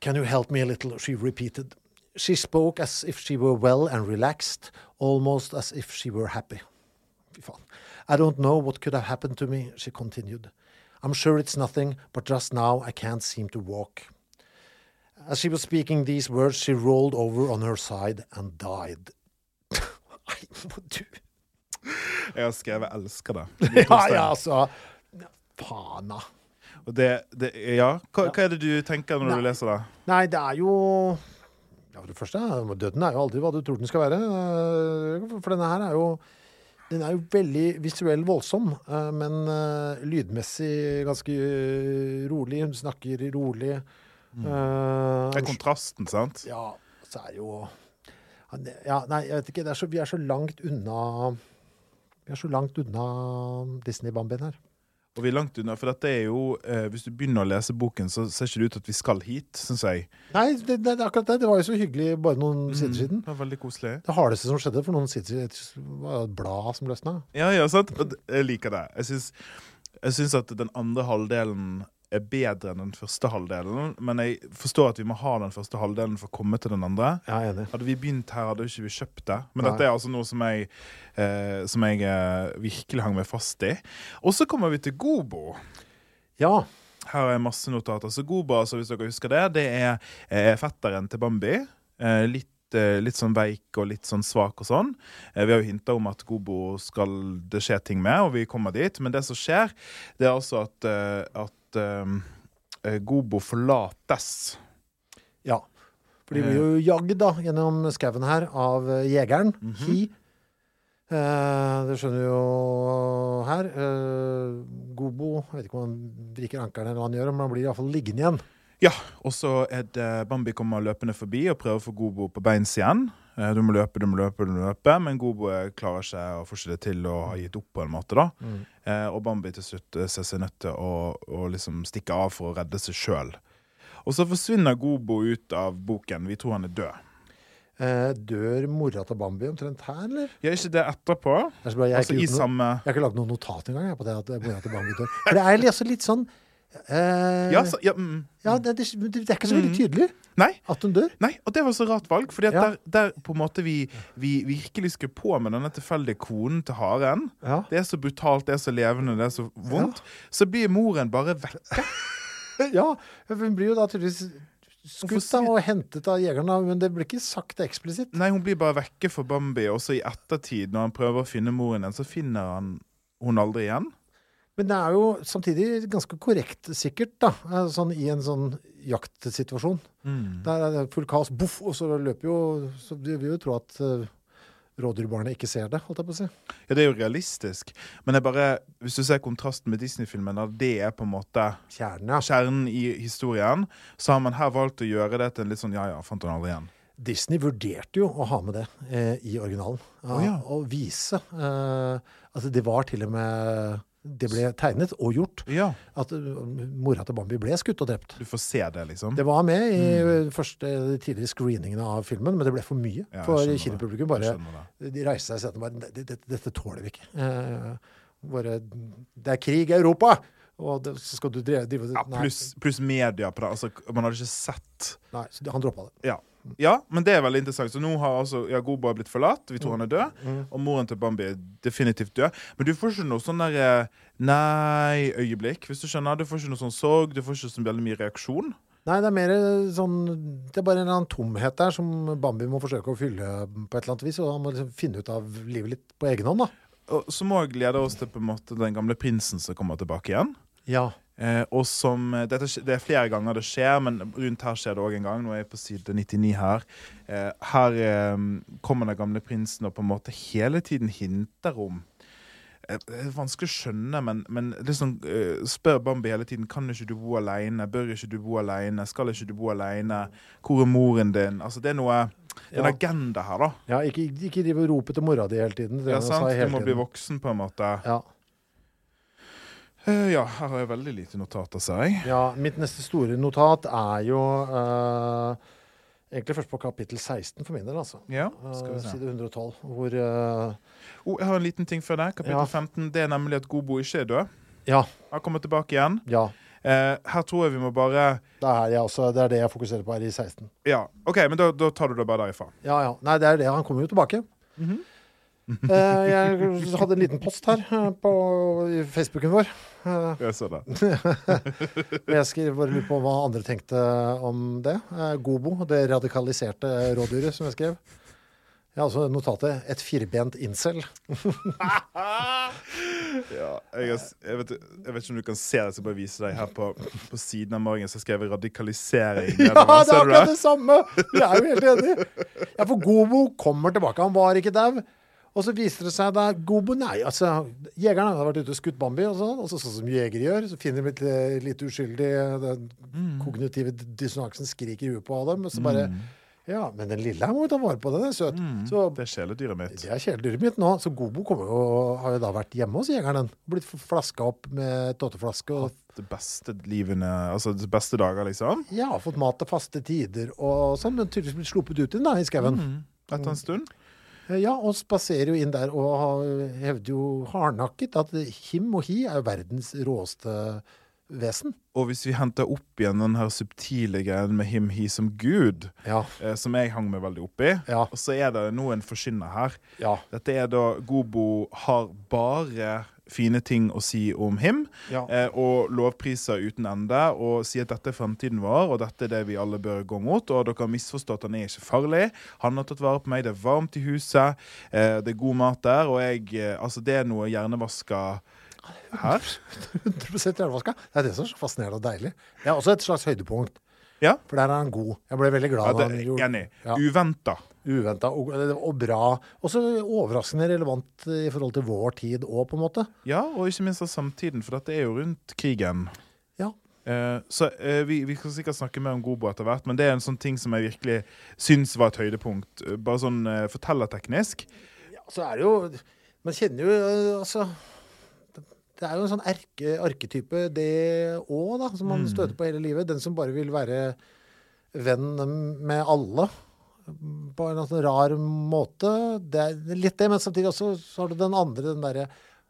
Can you help me a little? she repeated. She spoke as if she were well and relaxed, almost as if she were happy. I don't know what could have happened to me, she continued. I'm sure it's nothing, but just now I can't seem to walk. As she was speaking these words, she rolled over on her side and died. Nei, må du Jeg har skrevet 'elsker deg'. Ja, ja, altså Faen, da. Det, det, ja. Hva, hva er det du tenker når Nei. du leser det? Nei, det er jo ja, For det første, døden er jo aldri hva du tror den skal være. Eh, For denne her er jo den er jo veldig visuell voldsom, eh, men eh, lydmessig ganske rolig. Hun snakker rolig. Det er kontrasten, sant? ja, så er jo ja, Nei, jeg vet ikke. Det er så, vi er så langt unna Vi er så langt unna Disney-bambien her. Og vi er langt unna, for dette er jo eh, Hvis du begynner å lese boken, så ser ikke det ut at vi skal hit, syns jeg. Nei, det, det, akkurat det. Det var jo så hyggelig bare noen sider siden. Det var veldig koselig. Det hardeste som skjedde for noen sider siden, var et blad som løsna. Ja, ja, sant? Jeg liker det. Jeg syns, jeg syns at den andre halvdelen er bedre enn den første halvdelen, men jeg forstår at vi må ha den første halvdelen for å komme til den andre. Jeg er enig. Hadde vi begynt her, hadde vi ikke kjøpt det. Men Nei. dette er altså noe som jeg, eh, som jeg eh, virkelig hang meg fast i. Og så kommer vi til Gobo. Ja. Her er masse notater. Så Gobo, altså, hvis dere husker det, det er, er fetteren til Bambi. Eh, litt, eh, litt sånn veik og litt sånn svak og sånn. Eh, vi har jo hinta om at Gobo skal det skje ting med, og vi kommer dit. Men det som skjer, det er altså at, eh, at eh, Gobo forlates. ja. For de blir jo jagd da, gjennom skauen her av eh, jegeren. Hi. Eh, det skjønner du jo her. Eh, Gobo Jeg vet ikke om han vrikker ankelen eller hva han gjør, men han blir iallfall liggende igjen. Ja, og så er det Bambi kommer løpende forbi og prøver å få Gobo på beins igjen. Eh, Du må løpe, du må løpe, du må løpe, men Gobo eh, klarer seg å fortsette til å ha gitt opp på en måte. da. Eh, og Bambi til slutt ser seg nødt til å, å liksom stikke av for å redde seg sjøl. Og så forsvinner Gobo ut av boken. Vi tror han er død. Eh, dør mora til Bambi omtrent her, eller? Ja, ikke det etterpå? Det er jeg, har Altså ikke noe, samme jeg har ikke lagd noe notat engang jeg, på det at mora til Bambi dør. For det er altså litt sånn eh, Ja, så, ja mm. ja, det, det, det er ikke så veldig tydelig Nei, at hun dør. Nei, og det var så rart valg. At Ja. der, der på en måte vi, vi virkelig skulle på med denne tilfeldige konen til haren. Det er så brutalt, det er så levende, det er så vondt. Så blir moren bare vekke. Ja, hun blir jo da tydeligvis skutt og hentet av jegerne, men det blir ikke sagt eksplisitt. Nei, hun blir bare vekke for Bambi, og så i ettertid, når han prøver å finne moren igjen, så finner han hun aldri igjen. Men det er jo samtidig ganske korrekt, sikkert, da, eh, sånn i en sånn jaktsituasjon. Der er det full kaos, boff, og så løper jo Så vi vil jo tro at uh, rådyrbarnet ikke ser det, holdt jeg på å si. Ja, det er jo realistisk. Men er bare, hvis du ser kontrasten med Disney-filmen, der det er på en måte Kjernen, ja. kjernen i historien, så har man her valgt å gjøre det til en litt sånn ja ja, fant hun aldri igjen. Disney vurderte jo å ha med det eh, i originalen. Ja, Å, ja. Og vise eh, altså, det var til og med Det ble tegnet og gjort Ja, at uh, mora til Bambi ble skutt og drept. du får se det, liksom. Det var med i mm. første de tidligere screeningene av filmen, men det ble for mye Ja, for kinopublikum. Bare, de reiste seg i setet og bare "Dette- dette, tåler vi ikke. Eh, bare, det er krig i Europa! Og det, så skal du drive, drive Ja, pluss plus media. Altså, man hadde ikke sett nei, så han droppa det. ja. Ja, men det er veldig interessant. Så nå har altså Jagobo blitt forlatt, vi tror han er død. Mm. Og moren til Bambi er definitivt død. Men du får ikke noe sånn der eh, nei-øyeblikk, hvis du skjønner. Du får ikke noe sånn sorg, du får ikke så veldig mye reaksjon. Nei, det er mer sånn Det er bare en eller annen tomhet der som Bambi må forsøke å fylle på et eller annet vis. Og han må liksom finne ut av livet litt på egen hånd, da. Og så må jeg glede oss til på en måte den gamle prinsen som kommer tilbake igjen. Ja. Eh, og som, dette, Det er flere ganger det skjer, men rundt her skjer det òg en gang. Nå er jeg på side 99 her. Eh, her eh, kommer den gamle prinsen og på en måte hele tiden hinter om eh, Det er vanskelig å skjønne, men, men liksom eh, spør Bambi hele tiden Kan ikke du bo alene. Bør ikke du bo alene. Skal ikke du bo alene. Hvor er moren din? Altså Det er noe Det er en Ja. agenda her, da. ja ikke, ikke drive og rope til mora di hele tiden. Det Ja, sant? sa Du må må bli voksen, på en måte. Ja. Eh, ja, her har jeg veldig lite notater, ser jeg. ja. Mitt neste store notat er jo uh, egentlig først på kapittel 16 for min del, altså. Ja, Eh, skal vi se. side 112, hvor Oh, jeg har en liten ting før det. Kapittel Ja. 15. Det er nemlig at Gobo ikke er død. Ja. Han kommer tilbake igjen. Ja. Her tror jeg vi må bare Det er, jeg også, det er det jeg fokuserer på her i 16. Ja, OK, men da, da tar du det bare derifra. Ja, ja. Nei, det er det. Han kommer jo tilbake. Mhm. Eh, jeg hadde en liten post her eh, på Facebooken vår. Eh, Jeg så det. jeg skrev bare lurer på hva andre tenkte om det. Eh, Gobo, det radikaliserte rådyret, som jeg skrev. Jeg har også notatet 'et firbent incel'. Ja, jeg, jeg, vet, jeg vet ikke om du kan se det, så jeg bare vise deg her på, på siden av morgenen. Så skrev jeg 'radikalisering'. Ja, det er akkurat det samme! Vi er jo helt enige. Ja, for Gobo kommer tilbake. Han var ikke dau. Og så viser det seg da Gobo Nei, altså Jegeren hadde vært ute og skutt Bambi, og sånn, og så, sånn som jegere gjør. Så finner de litt, eh, litt uskyldig Den kognitive dissonansen skriker i huet på dem. Og så bare Ja, men den lille her må vi ta vare på. Den er søt. Så Det er kjæledyret mitt. det er kjæledyret mitt nå. Så Gobo jo, har jo da vært hjemme hos jegeren. Blitt flaska opp med tåteflaske. og Det beste livene, altså de beste dager, liksom. ja, fått mat til faste tider og sånn, men tydeligvis blitt sluppet ut igjen da, i skauen. Etter en stund. Eh, Ja, og spaserer jo inn der og har- hevder jo hardnakket at him og hi er jo verdens råeste vesen. Og hvis vi henter opp igjen den her subtile greien med him, he som gud, Ja. eh, som jeg hang meg veldig opp i, Ja. og så er det nå en forkynner her. Ja. Dette er da Gobo har bare fine ting å si om him, Ja. eh, og lovpriser uten ende, og si at dette er fremtiden vår, og dette er det vi alle bør gå mot, og dere har misforstått, han er ikke farlig. Han har tatt vare på meg, det er varmt i huset, eh, det er god mat der, og jeg, eh, altså det er noe hjernevaska her. 100 hjernevaska. Det er det som er så fascinerende og deilig. Det er også et slags høydepunkt. Ja, For der er han god. Jeg ble veldig glad ja da han gjorde enig. Ja. Uventa. Uventa og, og bra. Også overraskende relevant i forhold til vår tid òg, på en måte. Ja, og ikke minst av samtiden, for dette er jo rundt krigen. Ja. Eh, så eh, vi, vi kan sikkert snakke mer om Gobo etter hvert, men det er en sånn ting som jeg virkelig syns var et høydepunkt. Eh, Bare sånn eh, fortellerteknisk. Så er det jo Man kjenner jo øh, altså Det er jo en sånn erke, arketype, det òg, da, som man støter på hele livet. Den som bare vil være venn med alle. På en sånn rar måte. Det er litt det, men samtidig også så har du den andre, den derre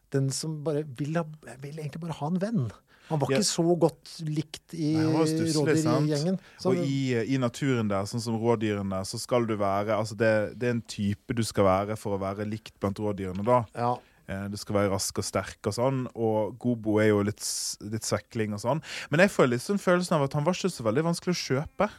Den som bare vil, ha, vil egentlig bare ha en venn. Han var ikke så godt likt i rådyrgjengen. Og i, i naturen der, sånn som rådyrene, så skal du være Altså det, det er en type du skal være for å være likt blant rådyrene, da. ja. Eh, Du skal være rask og sterk og sånn, og Gobo er jo litt, litt svekling og sånn. Men jeg får litt sånn følelsen av at han var ikke så veldig vanskelig å kjøpe.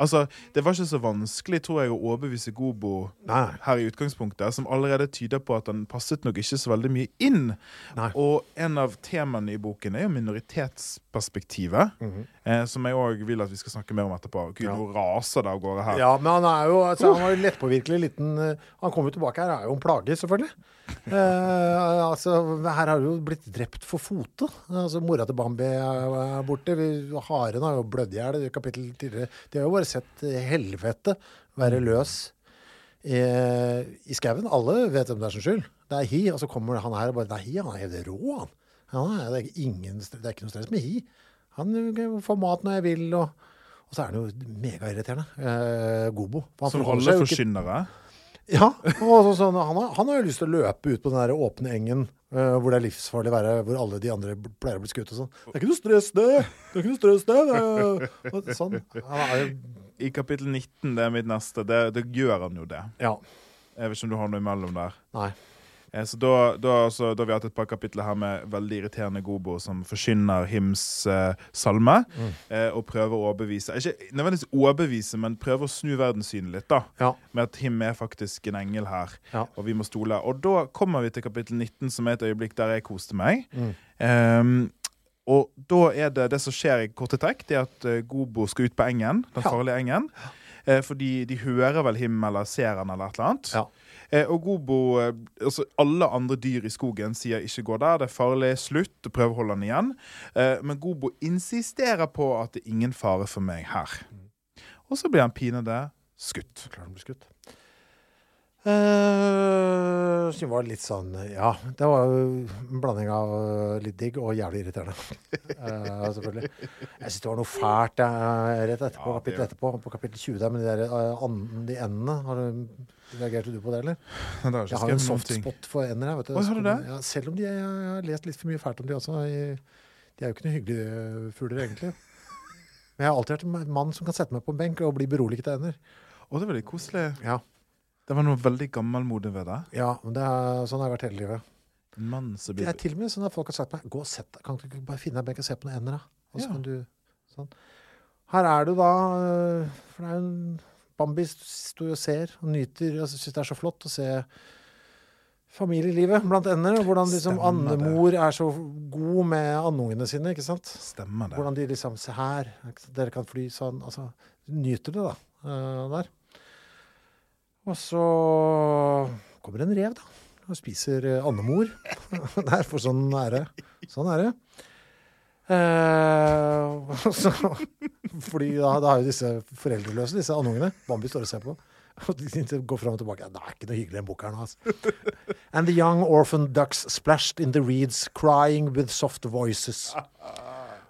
Altså, Det var ikke så vanskelig, tror jeg, å overbevise Gobo Nei. her i utgangspunktet, som allerede tyder på at han passet nok ikke så veldig mye inn. Nei. Og en av temaene i boken er jo minoritetsperspektivet, eh, som jeg òg vil at vi skal snakke mer om etterpå. Gud, Ja. nå raser det av gårde her. Ja, men han er jo altså, han var lettpåvirkelig liten eh, Han kom jo tilbake her, er jo en plage, selvfølgelig. Eh, altså, her har du jo blitt drept for fote. Altså, mora til Bambi er borte. Haren har jo blødd i hjel i kapittel tidligere. De har jo bare sett helvete være løs i, i skauen. Alle vet hvem det er som skyld. Det er hi, og så kommer han her og bare Det er hi, han er helt rå, han. han er, det, er ingen, det er ikke noe stress med hi. Han får mat når jeg vil, og, og så er han jo megairriterende. Eh, Gobo. Han Som alle jo ikke- forkynnere. Ja. Og så, sånn, han, har, han har jo lyst til å løpe ut på den der åpne engen uh, hvor det er livsfarlig å være, hvor alle de andre pleier å bli skutt og sånn. Det er ikke noe stress, det! Det er ikke noe stress, det! det er, sånn. Han er jo I kapittel 19, det er mitt neste, det, det gjør han jo det. Ja. Jeg vet ikke om du har noe imellom der. Nei. Eh, Så da, da, så, da har vi hatt et par kapitler her med veldig irriterende Gobo som forkynner Hims eh, salme. Mm. Eh, og prøver å overbevise Ikke nødvendigvis overbevise, men prøver å snu verdenssynet litt. da Ja. Med at Him er faktisk en engel her, Ja. og vi må stole. Og da kommer vi til kapittel 19, som er et øyeblikk der jeg koste meg. Mm. Ehm, og da er det det som skjer i korte trekk, det er at eh, Gobo skal ut på engen, den farlige engen. Eh, fordi de hører vel himmelen, eller ser han eller et eller annet. Ja. Eh, og Gobo eh, altså Alle andre dyr i skogen sier 'ikke gå der', det er farlig, slutt, og prøver å holde han igjen. Eh, men Gobo insisterer på at det er ingen fare for meg her. Og så blir han pinadø skutt. Klart han blir skutt. Uh, så det var litt sånn Ja, det var jo en blanding av eh, litt digg og jævlig irriterende. Uh, selvfølgelig. Jeg syns det var noe fælt jeg, rett etterpå, Ja, kapittel etterpå, på kapittel 20 der, men de, der, eh, an- de endene. Har du, reagerte du på det, eller? Det Jeg har en soft spot for ender. Jeg, vet du. Oi, har du det? Ja, selv om de, jeg, jeg har lest litt for mye fælt om de også. De er jo ikke noen hyggelige fugler, egentlig. Men jeg har alltid vært en mann som kan sette meg på en benk og bli beroliget av ender. Å, det var litt koselig. Ja, Det var noe veldig gammelmodig ved det. ja men det er, sånn har jeg vært hele livet. Mann Det er til og med sånn at folk har sagt meg Gå og sett deg. Kan du ikke bare finne deg en benk og se på noen ender, da? Og så Ja. kan du sånn. Her er du da øh, For det er jo en Bambi står og ser og nyter. Jeg syns det er så flott å se familielivet blant ender. og Hvordan liksom Stemmer det. andemor er så god med andungene sine. ikke sant? Stemmer det. Hvordan de liksom Se her, dere kan fly sånn. Altså, nyter det, da. eh, der. Og så kommer en rev, da. Og spiser eh, andemor der, for sånn er det. Sånn er det. Eh, så, fordi da, da har jo disse foreldreløse, disse andungene Bambi står og ser på. Og de går fram og tilbake. Det er ikke noe hyggelig en bok her nå, altså. And the young orphan ducks splashed in the reeds, crying with soft voices.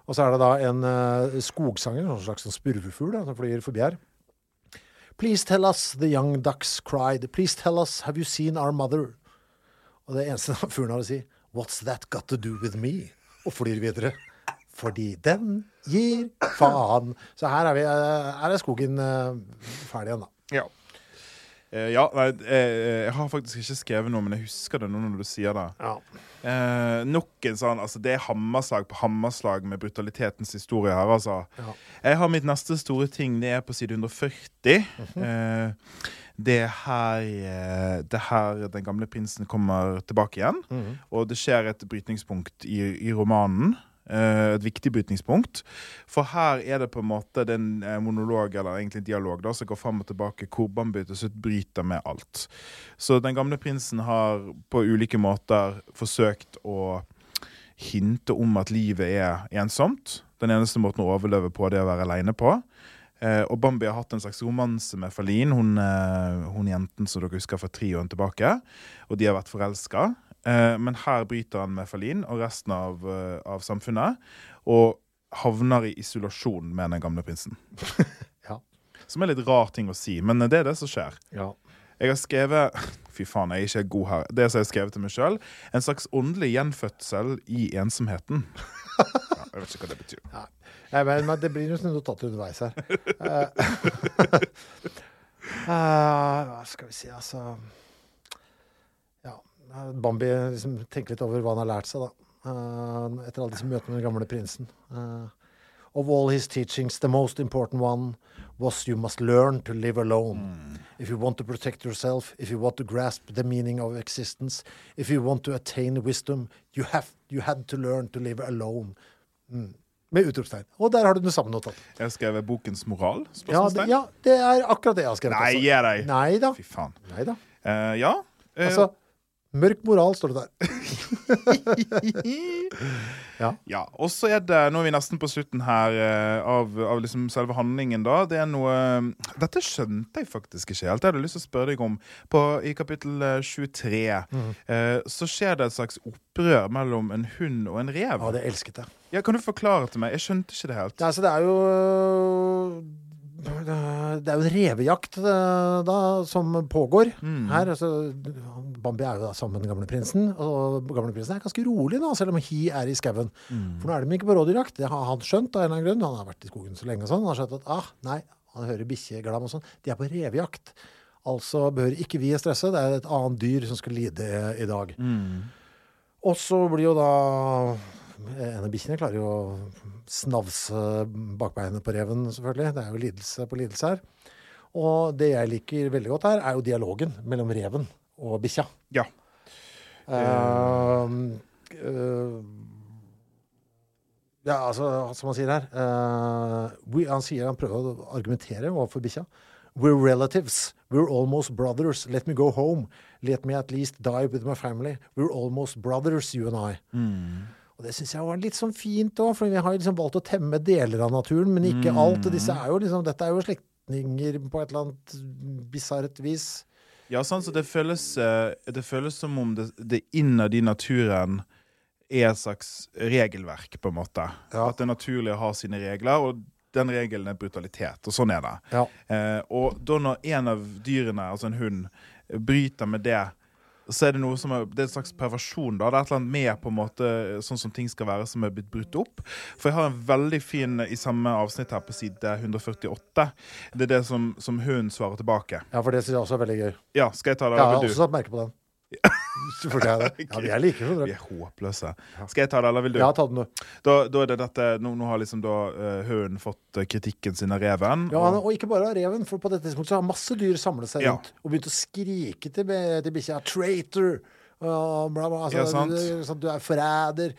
Og så er det da en uh, skogsanger, en slags sånn spurvefugl, som flyr forbi her. Please tell us, the young ducks cried. Please tell us, have you seen our mother? Og det eneste fuglen har å si, What's that got to do with me? Og flyr videre. Fordi den gir faen. Så her er, vi, eh, her er skogen eh, ferdig igjen, da. Ja. Eh, ja, nei, jeg, jeg har faktisk ikke skrevet noe, men jeg husker det nå når du sier det. Ja. Eh, nok en sånn, altså Det er hammerslag på hammerslag med brutalitetens historie her, altså. Ja. Jeg har mitt neste store ting, det er på side 140. eh, det er her eh, Det er her den gamle prinsen kommer tilbake igjen. Og det skjer et brytningspunkt i, i romanen. Eh, et viktig brytningspunkt. For her er det på en måte den eh, monolog, eller egentlig dialog, da, som går fram og tilbake, hvor Bambi til bryter med alt. Så den gamle prinsen har på ulike måter forsøkt å hinte om at livet er ensomt. Den eneste måten å overleve på, det er å være aleine på. Eh, og Bambi har hatt en slags romanse med Falin, hun, eh, hun jenten som dere husker fra trioen tilbake. Og de har vært forelska. Eh, men her bryter han med Falin og resten av, eh, av samfunnet. Og havner i isolasjon med den gamle prinsen. Ja. Som er litt rar ting å si, men det er det som skjer. Ja. Jeg har skrevet Fy faen, jeg er ikke god her. Det som jeg har skrevet til meg sjøl. En slags åndelig gjenfødsel i ensomheten. Ja, jeg vet ikke hva det betyr. Nei, men, men det blir noen notater underveis her. Uh, hva skal vi si, altså Ja. Bambi liksom tenker litt over hva han har lært seg, da. Uh, etter alle disse møtene med den gamle prinsen. Uh, of all his teachings, the most important one was you must learn to live alone. If you want to protect yourself, if you want to grasp the meaning of existence, if you want to attain wisdom, you, have, you had to learn to live alone. Mm. Med utropstegn. Og der har du den samme notat. Jeg har skrevet 'Bokens moral'? Ja, det, ja, det er akkurat det jeg har skrevet. Nei, gi deg! Nei da. Fy faen. Nei da. Eh, ja. eh, Altså, mørk moral står det der. Ja, og så er det Nå er vi nesten på slutten her eh, av, av liksom selve handlingen, da. Det er noe Dette skjønte jeg faktisk ikke helt. Jeg hadde lyst til å spørre deg om. På, I kapittel eh, 23 mm. eh, så skjer det et slags opprør mellom en hund og en rev. Ja, det elsket jeg. Ja, Kan du forklare til meg? Jeg skjønte ikke det helt. Ja, altså, det er jo Det er jo en revejakt eh, da, som pågår Mm. her. Altså, Bambi er jo da sammen med den gamle prinsen, og gamle prinsen er ganske rolig nå, selv om he er i skauen. Mm. For nå er de ikke på rådyrjakt. Det har han skjønt av en eller annen grunn. Han har vært i skogen så lenge og sånn. Han har skjønt at ah, nei, han hører bikkjeglam og sånn. De er på revejakt. Altså bør ikke vi stresse. Det er et annet dyr som skal lide i dag. Og så blir jo da En av bikkjene klarer jo å snavse bakbeinet på reven, selvfølgelig. Det er jo lidelse på lidelse her. Og det jeg liker veldig godt her, er jo dialogen mellom reven og bikkja. Ja. Uh, uh, ja, altså, som han sier her uh, we, Han sier han prøver å argumentere overfor bikkja. We're relatives. We're almost brothers. Let me go home. Let me at least die with my family. We're almost brothers, you and I. Og det syns jeg var litt sånn fint òg, for vi har liksom valgt å temme deler av naturen, men ikke alt. Og disse er jo liksom, dette er jo slektninger på et eller annet bisart vis. Ja, sånn, så det føles, eh, det føles som om det, det innad i naturen er et slags regelverk, på en måte. Ja. At det er naturlig å ha sine regler, og den regelen er brutalitet. Og sånn er det. Ja. Eh, og da når en av dyrene, altså en hund, bryter med det, så er det noe som er, det er en slags perversjon. da, Det er et eller annet med på en måte sånn som ting skal være, som er blitt brutt opp. For jeg har en veldig fin i samme avsnitt her på side 148. Det er det som, som hun svarer tilbake. Ja, for det syns jeg også er veldig gøy. Ja, skal jeg ta det? Jeg har også satt merke på den. Selvfølgelig er det. Ja, vi er like, skjønner Vi er håpløse. Skal jeg ta det, eller vil du? Ja, ta den, du. Da, da er det dette Nå, nå har liksom da uh, hunden fått eh, kritikken sin av reven. Ja, og, og ikke bare av reven, for på dette tidspunktet så har masse dyr samlet seg Ja. rundt og begynt å skrike til, til bikkja 'traitor'. Og bla, bla. Altså, Ja. Du, sånn, du er forræder.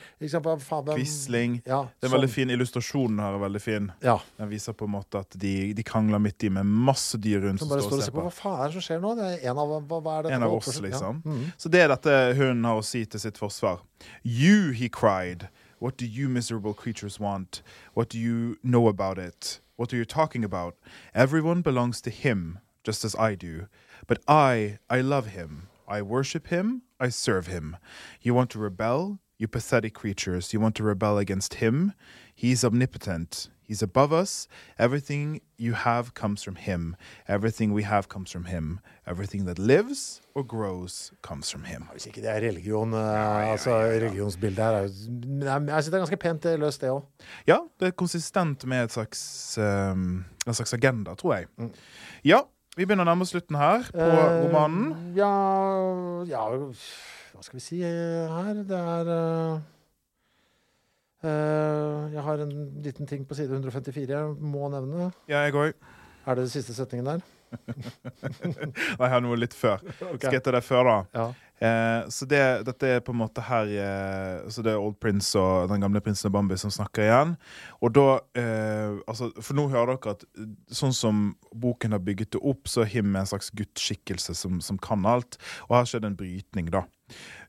Quisling. Ja, Det er sånn. veldig fin illustrasjonen her. er veldig fin Ja. Den viser på en måte at de, de krangler midt i med masse dyr rundt Som bare står og ser på. Hva faen er det som skjer nå? Det er en av, hva, er det En av oss, liksom. Ja. -hmm. Så det er dette hun har å si til sitt forsvar. You, he cried. What do you miserable creatures want? What do you know about it? What are you talking about? Everyone belongs to him, just as I do. But I, I love him. I worship him. I serve him. You want to rebel? You pathetic creatures. You want to rebel against him? He's omnipotent. He's above us. Everything you have comes from him. Everything we have comes from him. Everything that lives or grows comes from him. Hvis ikke det er religion, eh, altså religionsbildet her er jo Jeg synes det er ganske pent eh, løst, det òg. Ja, det er konsistent med et slags, um, en slags agenda, tror jeg. Ja, vi begynner å nærme oss slutten her på romanen. Eh, Ja, ja Hva skal vi si eh, her? Det er uh, uh, Jeg har en liten ting på side 154 jeg må nevne. Ja, jeg òg. Er det den siste setningen der? Nei, jeg har noe litt før. Skal jeg ta det før, da? Ja. Eh, så det, dette er på en måte her eh, Så det er Old Prince og den gamle prinsen av Bambi som snakker igjen. Og da eh, altså, For nå hører dere at eh, sånn som boken har bygget det opp, så er Him en slags gudsskikkelse som, som kan alt. Og her skjer det en brytning, da.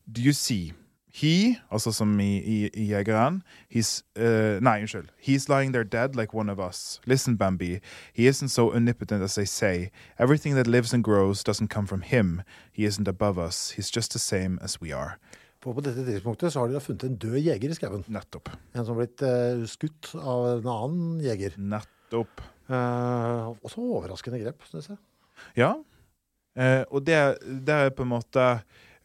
Do you see? He, altså som i, i, i jegeren, he's uh, Nei, unnskyld. He's lying there dead like one of us. Listen, Bambi. He isn't so omnipotent as they say. Everything that lives and grows doesn't come from him. He isn't above us. He's just the same as we are. På, på dette tidspunktet så har de da funnet en død jeger i skauen. Nettopp. En som har blitt uh, skutt av en annen jeger. Nettopp. Uh, også overraskende grep, synes jeg. Ja. Og det, det er på en måte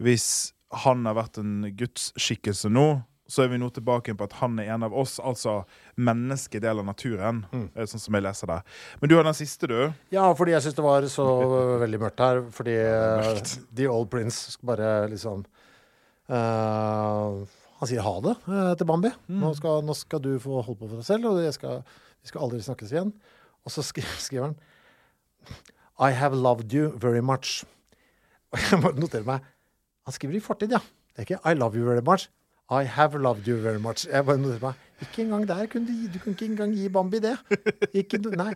Hvis han har vært en gudsskikkelse nå, så er vi nå tilbake på at han er en av oss, altså menneskedel av naturen. Mm. Sånn som jeg leser det. Men du har den siste, du. Ja, fordi jeg syns det var så veldig mørkt her. Fordi eh, The Old Prince bare liksom uh, Han sier ha det eh, til Bambi. Nå, skal, nå skal du få holde på for deg selv, og skal, vi skal aldri snakkes igjen. Og så skri, skriver han I have loved you very much. Og jeg må notere meg Han skriver i fortid, ja. Det er ikke I love you very much. I have loved you very much. Jeg bare noterer meg Ikke engang der kunne du Du kunne ikke engang gi Bambi det. Ikke, nei.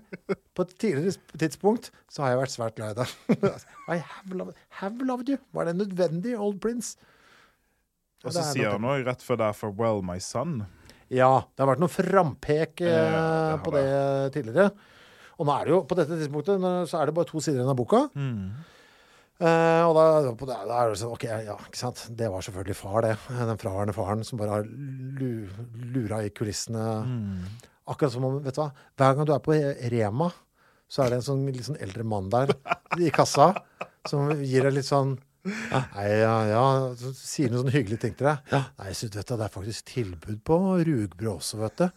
På et tidligere tidspunkt så har jeg vært svært glad i deg. I have loved, have loved you. Var det nødvendig, Old Prince? Og så er sier han òg rett før der 'Farewell, my son'. Ja, det har vært noe frampek eh, det på det tidligere. Og nå er det jo, på dette tidspunktet så er det bare to sider igjen av boka. Eh, og da, da, det, da er det sånn, ok, ja, ikke sant. Det var selvfølgelig far, det. Den fraværende faren som bare har lu, lura i kulissene. Akkurat som om, vet du hva, hver gang du er på Rema, så er det en sånn litt sånn eldre mann der i kassa som gir deg litt sånn Nei, ja, ja, så sier noen sånne hyggelige ting til deg. Nei, så vet du, det er faktisk tilbud på rugbrød også, vet du.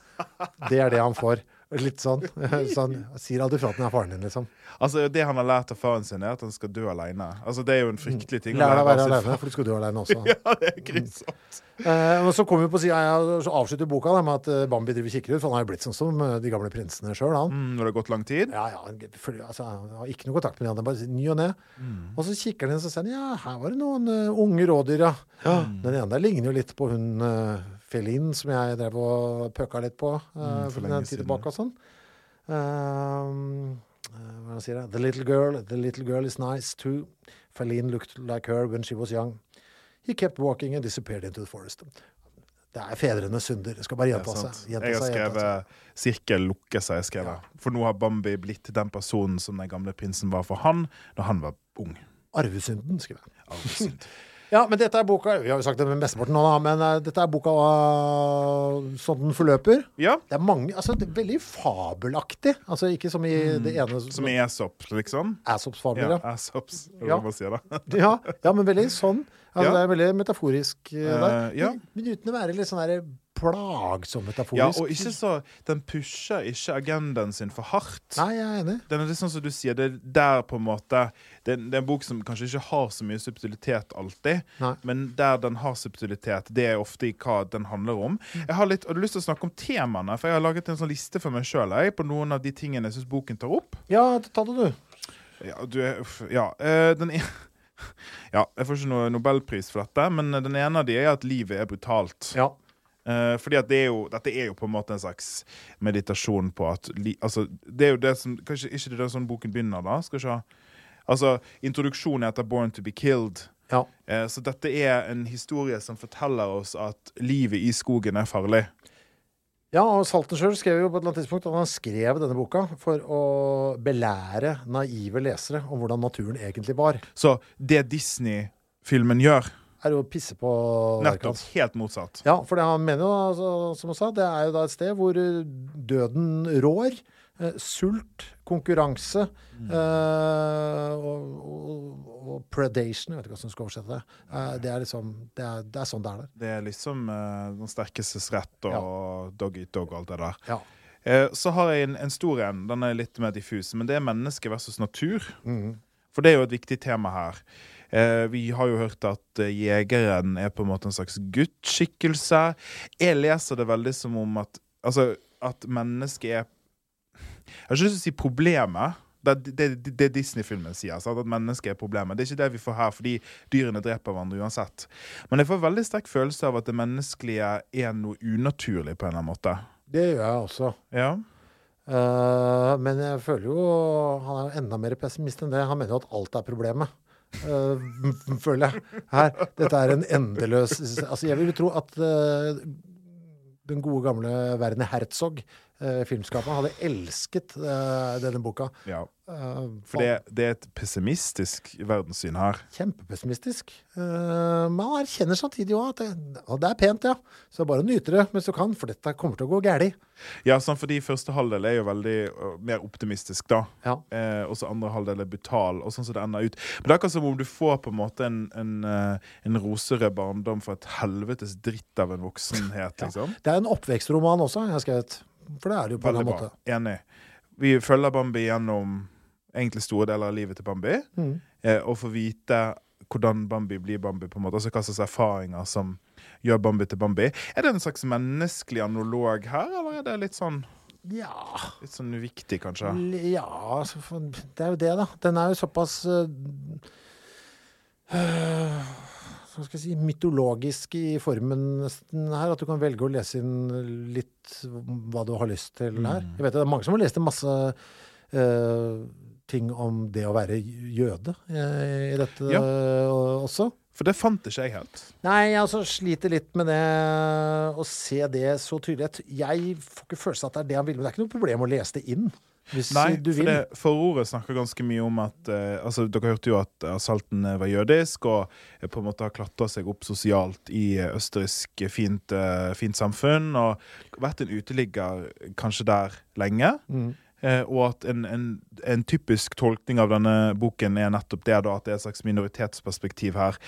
Det er det han får. Litt sånn. sånn sier aldri fra at den er faren din, liksom. Altså Det han har lært av faren sin, er at han skal dø alene. Altså Det er jo en fryktelig ting. å Lær deg å være alene, for du skal dø alene også. Ja, det er grusomt. Eh, og så kommer vi på siden, ja, så avslutter boka da, med at eh, Bambi driver kikker ut, for han har jo blitt sånn som eh, de gamle prinsene sjøl, han. Mm, når det har gått lang tid. Ja, ja, For, altså, han har ikke noe kontakt med de andre, bare ny og ne. Og så kikker han inn og sier han, ja, her var det noen uh, unge rådyr, ja. Den ene der ligner jo litt på hun uh, Felin, som jeg drev og pøka litt på uh, for for en tid tilbake og sånn. Um, hva sier jeg? The little girl, the little girl is nice too. Feline looked like her when she was young. He kept walking and disappeared into the forest. Det er fedrenes synder. Jeg skal bare gjenta seg. Jeg har skrevet 'sirkel lukker seg'. Jeg skrevet. For nå har Bambi blitt den personen som den gamle prinsen var for han da han var ung. Arvesynden, skriver jeg. Arvesynd. Ja, men dette er boka Vi har jo sagt det med mesteparten nå, da, men uh, dette er boka uh, sånn den forløper. ja, Det er mange Altså, det er veldig fabelaktig. Altså ikke som i det ene som i Aesop, liksom. Aesops fabler, Ja. Aesops, eller Ja. hva man sier da. ja. Ja, men veldig sånn. Altså, Ja. Det er veldig metaforisk. Eh, ja. Men, uten å være litt sånn der plagsom Ja, metaforisk. og ikke så Den pusher ikke agendaen sin for hardt. Nei, jeg er enig. Den er litt sånn som du sier, det er der på en måte Det er, det er en bok som kanskje ikke har så mye subtilitet alltid, Nei. men der den har subtilitet, det er ofte i hva den handler om. Mm. Jeg har litt, har du lyst til å snakke om temaene? For jeg har laget en sånn liste for meg sjøl på noen av de tingene jeg syns boken tar opp. Ja, ta det, du. Ja, du er, uff, ja. eh, den, e- Ja, jeg får ikke noe nobelpris for dette, men den ene av de er at livet er brutalt. Ja. Eh, fordi at det er jo, dette er jo på en måte en slags meditasjon på at li, Altså, det er jo det som Kanskje ikke det er sånn boken begynner, da? Skal vi se. Altså, introduksjonen heter 'Born to be killed'. ja. Eh, så dette er en historie som forteller oss at livet i skogen er farlig. Ja, og Salten sjøl skrev jo på et eller annet tidspunkt at han skrev denne boka for å belære naive lesere om hvordan naturen egentlig var. Så det Disney-filmen gjør, Er jo å pisse på nettopp helt motsatt. Ja, for det han mener jo, altså, som han sa, det er jo da et sted hvor døden rår. Eh, sult, konkurranse eh, og, og, og predation, jeg vet ikke hvordan du skal oversette det. Eh, det er liksom, det er, det er sånn det er der. Det er liksom den sterkestes rett og dog eat dog og alt det der. Ja. Eh, så har jeg en, en stor en. Den er litt mer diffus, men det er menneske versus natur. Mm. For det er jo et viktig tema her. Eh, vi har jo hørt at jegeren er på en måte en slags gudsskikkelse. Jeg leser det veldig som om at Altså, at mennesket er Jeg har ikke lyst til å si problemet. Det det, det, Disney-filmen sier. Sant? At mennesket er problemet. Det er ikke det vi får her, fordi dyrene dreper hverandre uansett. Men jeg får veldig sterk følelse av at det menneskelige er noe unaturlig på en eller annen måte. Det gjør jeg også. Ja. Uh, men jeg føler jo Han er jo enda mer pessimist enn det. Han mener jo at alt er problemet. Uh, føler jeg. Her. Dette er en endeløs Altså, jeg vil tro at uh, den gode gamle Werner Herzog, uh, filmskaperen, hadde elsket eh, denne boka. ja. Eh, For det, det er et pessimistisk verdenssyn her. Kjempepessimistisk. Eh, men han erkjenner samtidig òg at det, og det er pent, ja. Så bare nyte det mens du kan, for dette kommer til å gå galt. Ja, sånn fordi første halvdel er jo veldig mer optimistisk, da. Ja. Eh, og så andre halvdel er brutal, og sånn som det ender ut. Men det er akkurat som om du får på en måte en, en, eh, en roserød barndom for et helvetes dritt av en voksenhet, liksom. Det er en oppvekstroman også, jeg har skrevet. For det er det jo på en Veldig eller annen bra. måte. Enig. Vi følger Bambi gjennom egentlig store deler av livet til Bambi, Mm. eh, og får vite hvordan Bambi blir Bambi, på en måte. Altså hva slags erfaringer som gjør Bambi til Bambi. Er det en slags menneskelig analog her, eller er det litt sånn, Ja, litt sånn uviktig, kanskje? Ja, altså, det er jo det, da. Den er jo såpass øh, Hva skal jeg si mytologisk i formen nesten her, at du kan velge å lese inn litt hva du har lyst til her. Jeg vet Det er mange som har lest masse uh, ting om det å være jøde i, i dette Ja. øh, også. For det fant ikke jeg helt. Nei, jeg altså sliter litt med det å se det så tydelig. Jeg får ikke følelsen at det er det han vil, men det er ikke noe problem å lese det inn. Hvis Nei, du for vil. det forordet snakker ganske mye om at eh, altså, Dere hørte jo at asalten var jødisk og eh, på en måte har klatra seg opp sosialt i eh, østerriksk fint, eh, fint samfunn. Og vært en uteligger kanskje der lenge. Mm. Eh, og at en, en, en typisk tolkning av denne boken er nettopp det da, at det er et slags minoritetsperspektiv her.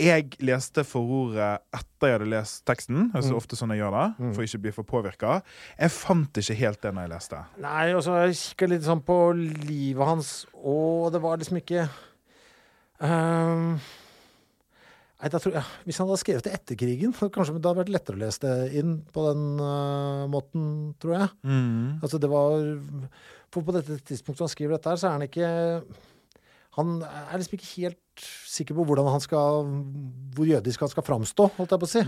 Jeg leste forordet etter jeg hadde lest teksten, altså ofte sånn jeg gjør det, for ikke å bli for påvirka. Jeg fant ikke helt det når jeg leste. Nei, og så jeg kikka litt sånn på livet hans, og det var liksom ikke ehm, Nei, da tror jeg, Hvis han hadde skrevet det etter krigen, kanskje det hadde vært lettere å lese det inn på den uh, måten, tror jeg. Altså det var For på dette tidspunktet han skriver dette her, så er han ikke Han er liksom ikke helt sikker på hvordan han skal hvor jødisk han skal framstå, holdt jeg på å si.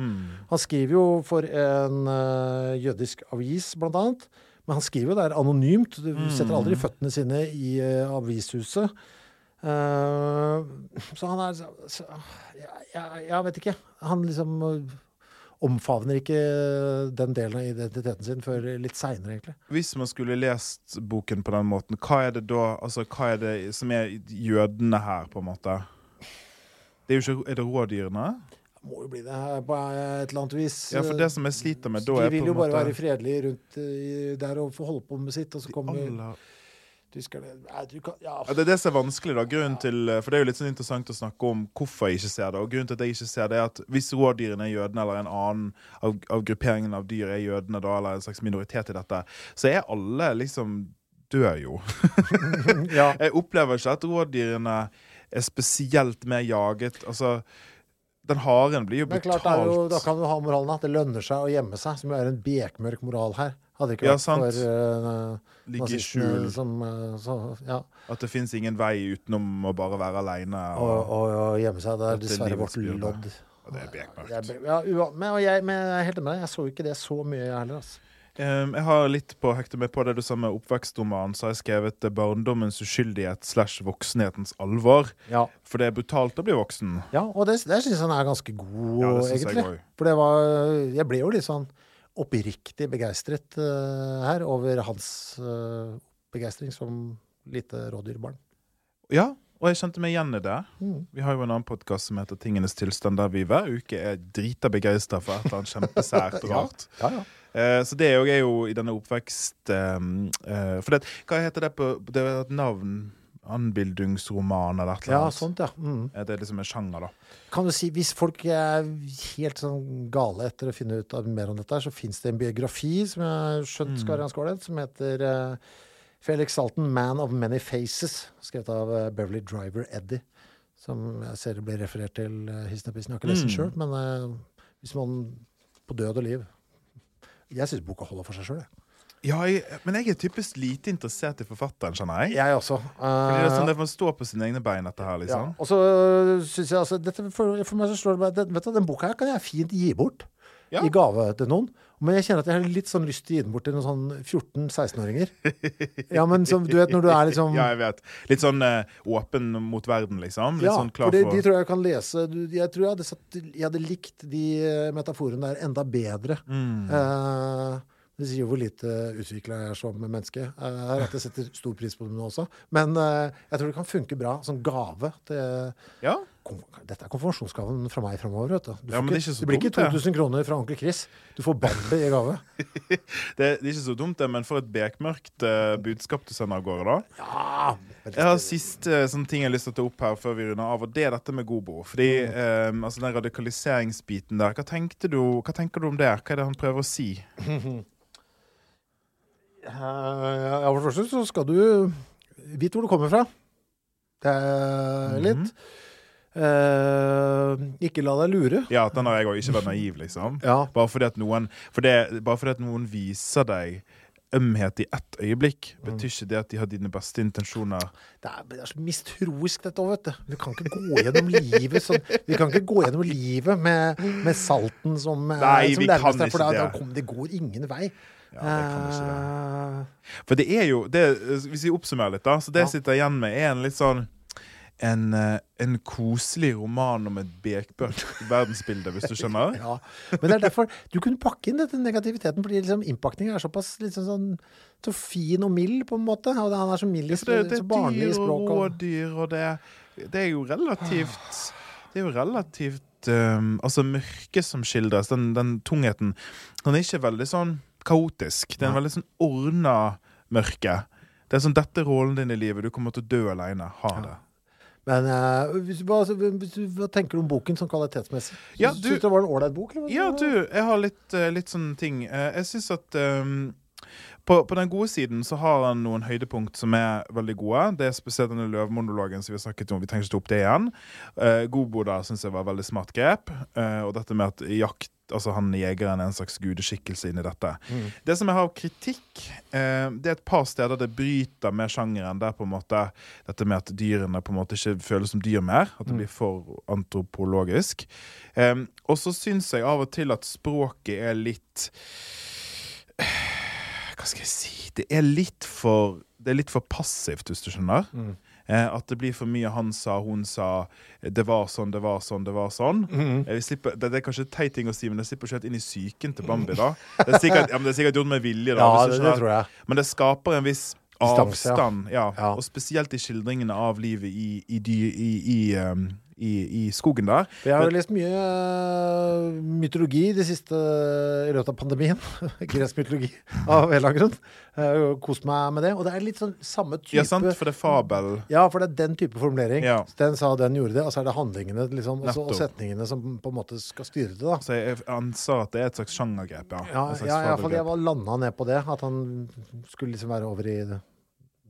Han skriver jo for en uh, jødisk avis, blant annet. Men han skriver jo der anonymt. Du setter aldri føttene sine i uh, avishuset. Eh, så han er så, jeg, jeg, jeg vet ikke. Han liksom øh, omfavner ikke den delen av identiteten sin før litt seinere, egentlig. Hvis man skulle lest boken på den måten, hva er det da altså, Hva er det som er jødene her, på en måte? Det er jo ikke Er det rådyrene? Må jo bli det her på et eller annet vis. Ja, for det som jeg sliter med da, De vil jo bare måte være fredelige rundt eh, der og få holde på med sitt, og så kommer aller tyskerne Ja. Ja, det er det som er vanskelig, da. Grunnen til, for det er jo litt sånn interessant å snakke om hvorfor jeg ikke ser det. Og grunnen til at jeg ikke ser det, er at hvis rådyrene er jødene, eller en annen av, av grupperingen av dyr er jødene, da, eller en slags minoritet i dette, så er alle liksom dør jo. ja. Jeg opplever ikke at rådyrene er spesielt mer jaget. Altså, den haren blir jo betalt. Men klart, jo, da kan du ha moralen at det lønner seg å gjemme seg, som er en bekmørk moral her. Hadde det ikke Ja, vært sant. for uh, nazistene som uh, så, Ja. At det fins ingen vei utenom å bare være aleine. Og, og, og gjemme seg. Det er dessverre vårt lodd. Og det er bekmørkt. Jeg, be- ja, men, jeg, men jeg er helt enig med deg. Jeg så ikke det så mye, jeg heller. Altså. Um, jeg har litt på hekte meg på det du sa med oppvekstroman. Så har jeg skrevet eh, 'Barndommens uskyldighet slash voksenhetens alvor'. Ja. For det er brutalt å bli voksen. ja, og det, det syns jeg er ganske god, Ja, jeg egentlig. Det var Jeg ble jo litt sånn oppriktig begeistret uh, her over hans uh, begeistring som lite rådyrbarn. Ja, og jeg kjente meg igjen i det. Mm. Vi har jo en annen podkast som heter Tingenes tilstand, der vi hver uke er drita begeistra for et eller annet kjempesært og Ja. rart. Ja, ja. Eh, så det jo, er jo i denne oppvekst eh, eh, For det, hva heter det på Det er et navn? Anbildungsroman eller et eller ja, annet? sånt, ja. Mm. Eh, Det er liksom en sjanger, da. Kan du si, Hvis folk er helt sånn gale etter å finne ut mer om dette, så fins det en biografi som jeg skjønt skal være ganske ålreit, som heter uh, Felix Salten, 'Man of Many Faces', skrevet av uh, Beverly Driver Eddie. Som jeg ser det blir referert til uh, hissen og pissen. Jeg har ikke lest den sjøl, men eh, hvis man på død og liv Jeg syns boka holder for seg sjøl, jeg. Ja, jeg, men jeg er typisk lite interessert i forfatteren, skjønner jeg. Jeg også. Fordi det er sånn at det står stå på sine egne bein, dette her, ja. liksom. Og så syns jeg altså dette, for, for meg så slår det meg det, vet du, den boka her kan jeg fint gi bort. Ja. i gave til noen. Men jeg kjenner at jeg har litt sånn lyst til å gi den bort til noen sånn 14-16-åringer. Ja, men som, du vet når du er liksom Ja, jeg vet. Litt sånn uh, åpen mot verden, liksom. Litt Ja, sånn klar for de, for de tror jeg kan lese Jeg tror jeg hadde, satt, jeg hadde likt de metaforene der enda bedre. Mm. Eh, det sier jo hvor lite utvikla jeg er som menneske. Eh, her at jeg setter stor pris på det nå også. Men eh, jeg tror det kan funke bra som gave. til Ja. Dette er konfirmasjonsgaven fra meg framover. Vet du. Du, Ja, men det er ikke, det blir ikke 2000 kroner fra onkel Chris. Du får Bambi i gave. Det, det er ikke så dumt, det, men for et bekmørkt uh, budskap du sender av gårde, da. Ja, Jeg har siste sånn ting jeg har lyst til å ta opp her før vi runder av, og det er dette med Gobo. Fordi um, altså den radikaliseringsbiten der, hva, du, hva tenker du om det? Hva er det han prøver å si? Ja, for det første så skal du vite hvor du kommer fra. Det er litt. Eh, ikke la deg lure. Ja, den har jeg òg ikke vært naiv, liksom. Ja. Bare fordi at noen for det, Bare fordi at noen viser deg ømhet i ett øyeblikk, betyr ikke det at de har dine beste intensjoner. Det er, det er så mistroisk dette òg, vet du. Vi kan ikke gå gjennom livet sånn. Vi kan ikke gå gjennom livet med, med salten som, eh, Nei, som nærmeste, for da, da kom, det går ingen vei. Ja, det kan ikke det. Eh, For det er jo det, Hvis vi oppsummerer litt, da. Så det jeg sitter igjen med, er en litt sånn en, eh, en koselig roman om et bekbørt verdensbilde, hvis du skjønner? Ja, men det er derfor du kunne pakke inn dette negativiteten, fordi liksom innpakningen er såpass liksom sånn så fin og mild, på en måte. Og han er så mild i ja, det, det så barnlig i er dyr og språk. Og, rådyr, og det, det er jo relativt Det er jo relativt um, Altså, mørket som skildres, den, den tungheten, den er ikke veldig sånn kaotisk. Det er en veldig sånn ordna mørke. Det er sånn 'Dette er rollen din i livet. Du kommer til å dø aleine. Ha det'. men uh, hvis du, altså, hvis hva tenker du om boken sånn kvalitetsmessig? Ja, Syns du- du det var en ålreit bok? Eller? Ja, du, jeg har litt, eh, litt sånne ting. Eh, Jeg syns at um, på, på den gode siden så har han noen høydepunkt som er veldig gode. Det er spesielt denne løvmonologen som vi har snakket om. Vi trenger ikke ta opp det igjen. Uh, Godboda syns jeg var veldig smart grep. Uh, og dette med at jakt Altså han jegeren er en slags gudeskikkelse inni dette. Det som jeg har kritikk, eh, det er et par steder det bryter med sjangeren. Der på en måte dette med at dyrene på en måte ikke føles som dyr mer. At det blir for antropologisk. Eh, og så syns jeg av og til at språket er litt Hva skal jeg si Det er litt for Det er litt for passivt, hvis du skjønner. Eh, at det blir for mye 'han sa', 'hun sa', 'det var sånn', 'det var sånn', 'det var sånn'. Eh, slipper, det, er kanskje teit ting å si, men det slipper ikke helt inn i psyken til Bambi. da Det er sikkert, ja, men det er sikkert gjort med vilje, da. Ja, det, det jeg. Men det skaper en viss avstand. Ja. Og spesielt i skildringene av livet i, i, i, i, um, i, i skogen der. Jeg har jo lest mye eh, mytologi de siste i løpet av pandemien. Gresk mytologi av en eller annen grunn. Kost meg med det. Og det er litt sånn samme type Ja, sant? For det er fabel. Ja, for det er den type formulering. Ja. Den sa, den gjorde det. Og så er det handlingene liksom, også, og setningene som på en måte skal styre det. da. Så jeg anser at det er et slags sjangergrep. Ja, Ja, ja, for jeg var landa ned på det. At han skulle liksom være over i det,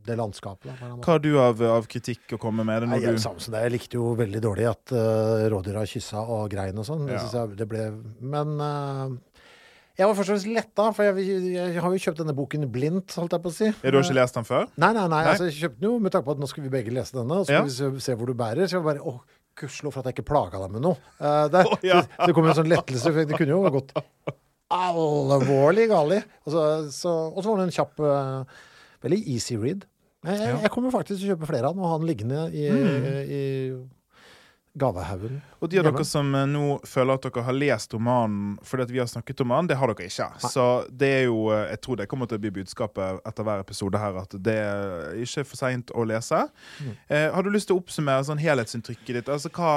det landskapet. Da. Hva har du av, av kritikk å komme med? Er Nei, jeg, det. jeg likte jo veldig dårlig at uh, rådyra kyssa og grein og sånn. Ja. Men uh, Jeg var først og fremst letta, for jeg, jeg har jo kjøpt denne boken blindt, holdt jeg på å si. Ja, du har ikke lest den før? Nei, nei, nei. Nei. Altså, jeg kjøpte den jo med tanke på at nå skal vi begge lese denne, og så skal Ja. vi se, se hvor du bærer. Så jeg bare åh, gudskjelov for at jeg ikke plaga deg med noe. Uh, det, oh, ja. det, det kom en sånn lettelse, for det kunne jo gått alvorlig galt. Og så, så, og så var det en kjapp uh, Veldig easy read. Jeg, jeg, kommer faktisk til å kjøpe flere av den og ha den liggende i, Mm. i gavehaugen. Og de av dere som eh, nå føler at dere har lest romanen fordi at vi har snakket om den, det har dere ikke. Så det er jo eh, Jeg tror det kommer til å bli budskapet etter hver episode her, at det er ikke for seint å lese. Mm. Eh, har du lyst til å oppsummere sånn helhetsinntrykket ditt? Altså hva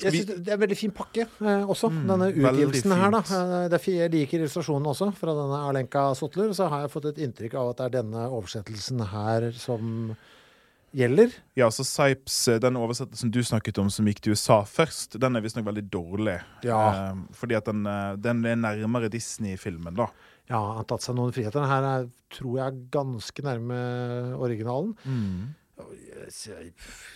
Jeg synes det er en veldig fin pakke eh, også, denne utgivelsen her. da. Eh, det er jeg liker illustrasjonen også, fra denne Arlenka Sotler. Så har jeg fått et inntrykk av at det er denne oversettelsen her som gjelder. Ja, så Sipes, eh, den oversettelsen du snakket om som gikk til USA først, den er visstnok veldig dårlig. Ja. Eh, fordi at den, eh, den er nærmere Disney-filmen, da. Ja, han har tatt seg noen friheter. Den her er, tror jeg er ganske nærme originalen. Jeg-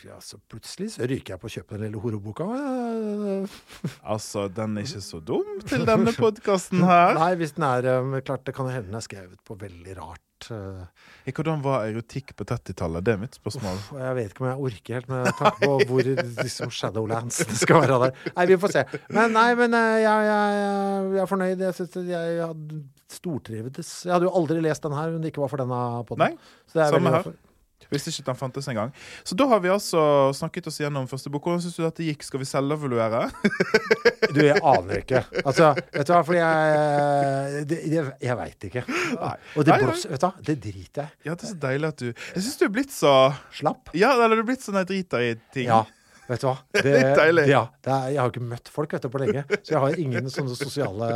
Ja, så plutselig så ryker jeg på å kjøpe den lille horoboka. Altså, den er ikke så dum til denne podkasten her. Nei, hvis den er eh, Klart det kan hende den er skrevet på veldig rart. eh, Hvordan var erotikk på 30-tallet? Det er mitt spørsmål. Uff, jeg vet ikke om jeg orker helt med tanke på hvor liksom Shadowlands det skal være der. Nei, vi får se. Men nei, men eh, jeg, jeg, jeg, er fornøyd. Jeg, synes, jeg, jeg hadde stortrivdes. Jeg hadde jo aldri lest den her om det ikke var for denne podden. Nei, Så det er samme veldig her. Visste ikke at den fantes engang. Så da har vi altså snakket oss gjennom første bok. Hvordan syns du dette gikk? Skal vi selvevaluere? Du, jeg aner ikke. Altså, vet du hva, fordi jeg det, Jeg, jeg veit ikke. Og det blåser Vet du hva, det driter jeg. Ja, det er så deilig at du Jeg syns du er blitt så Slapp. Ja, eller du er blitt sånn jeg driter i ting. Ja. Vet du hva? Det, Deilig. Ja, det er, jeg har ikke møtt folk vet du, på lenge, så jeg har ingen sånne sosiale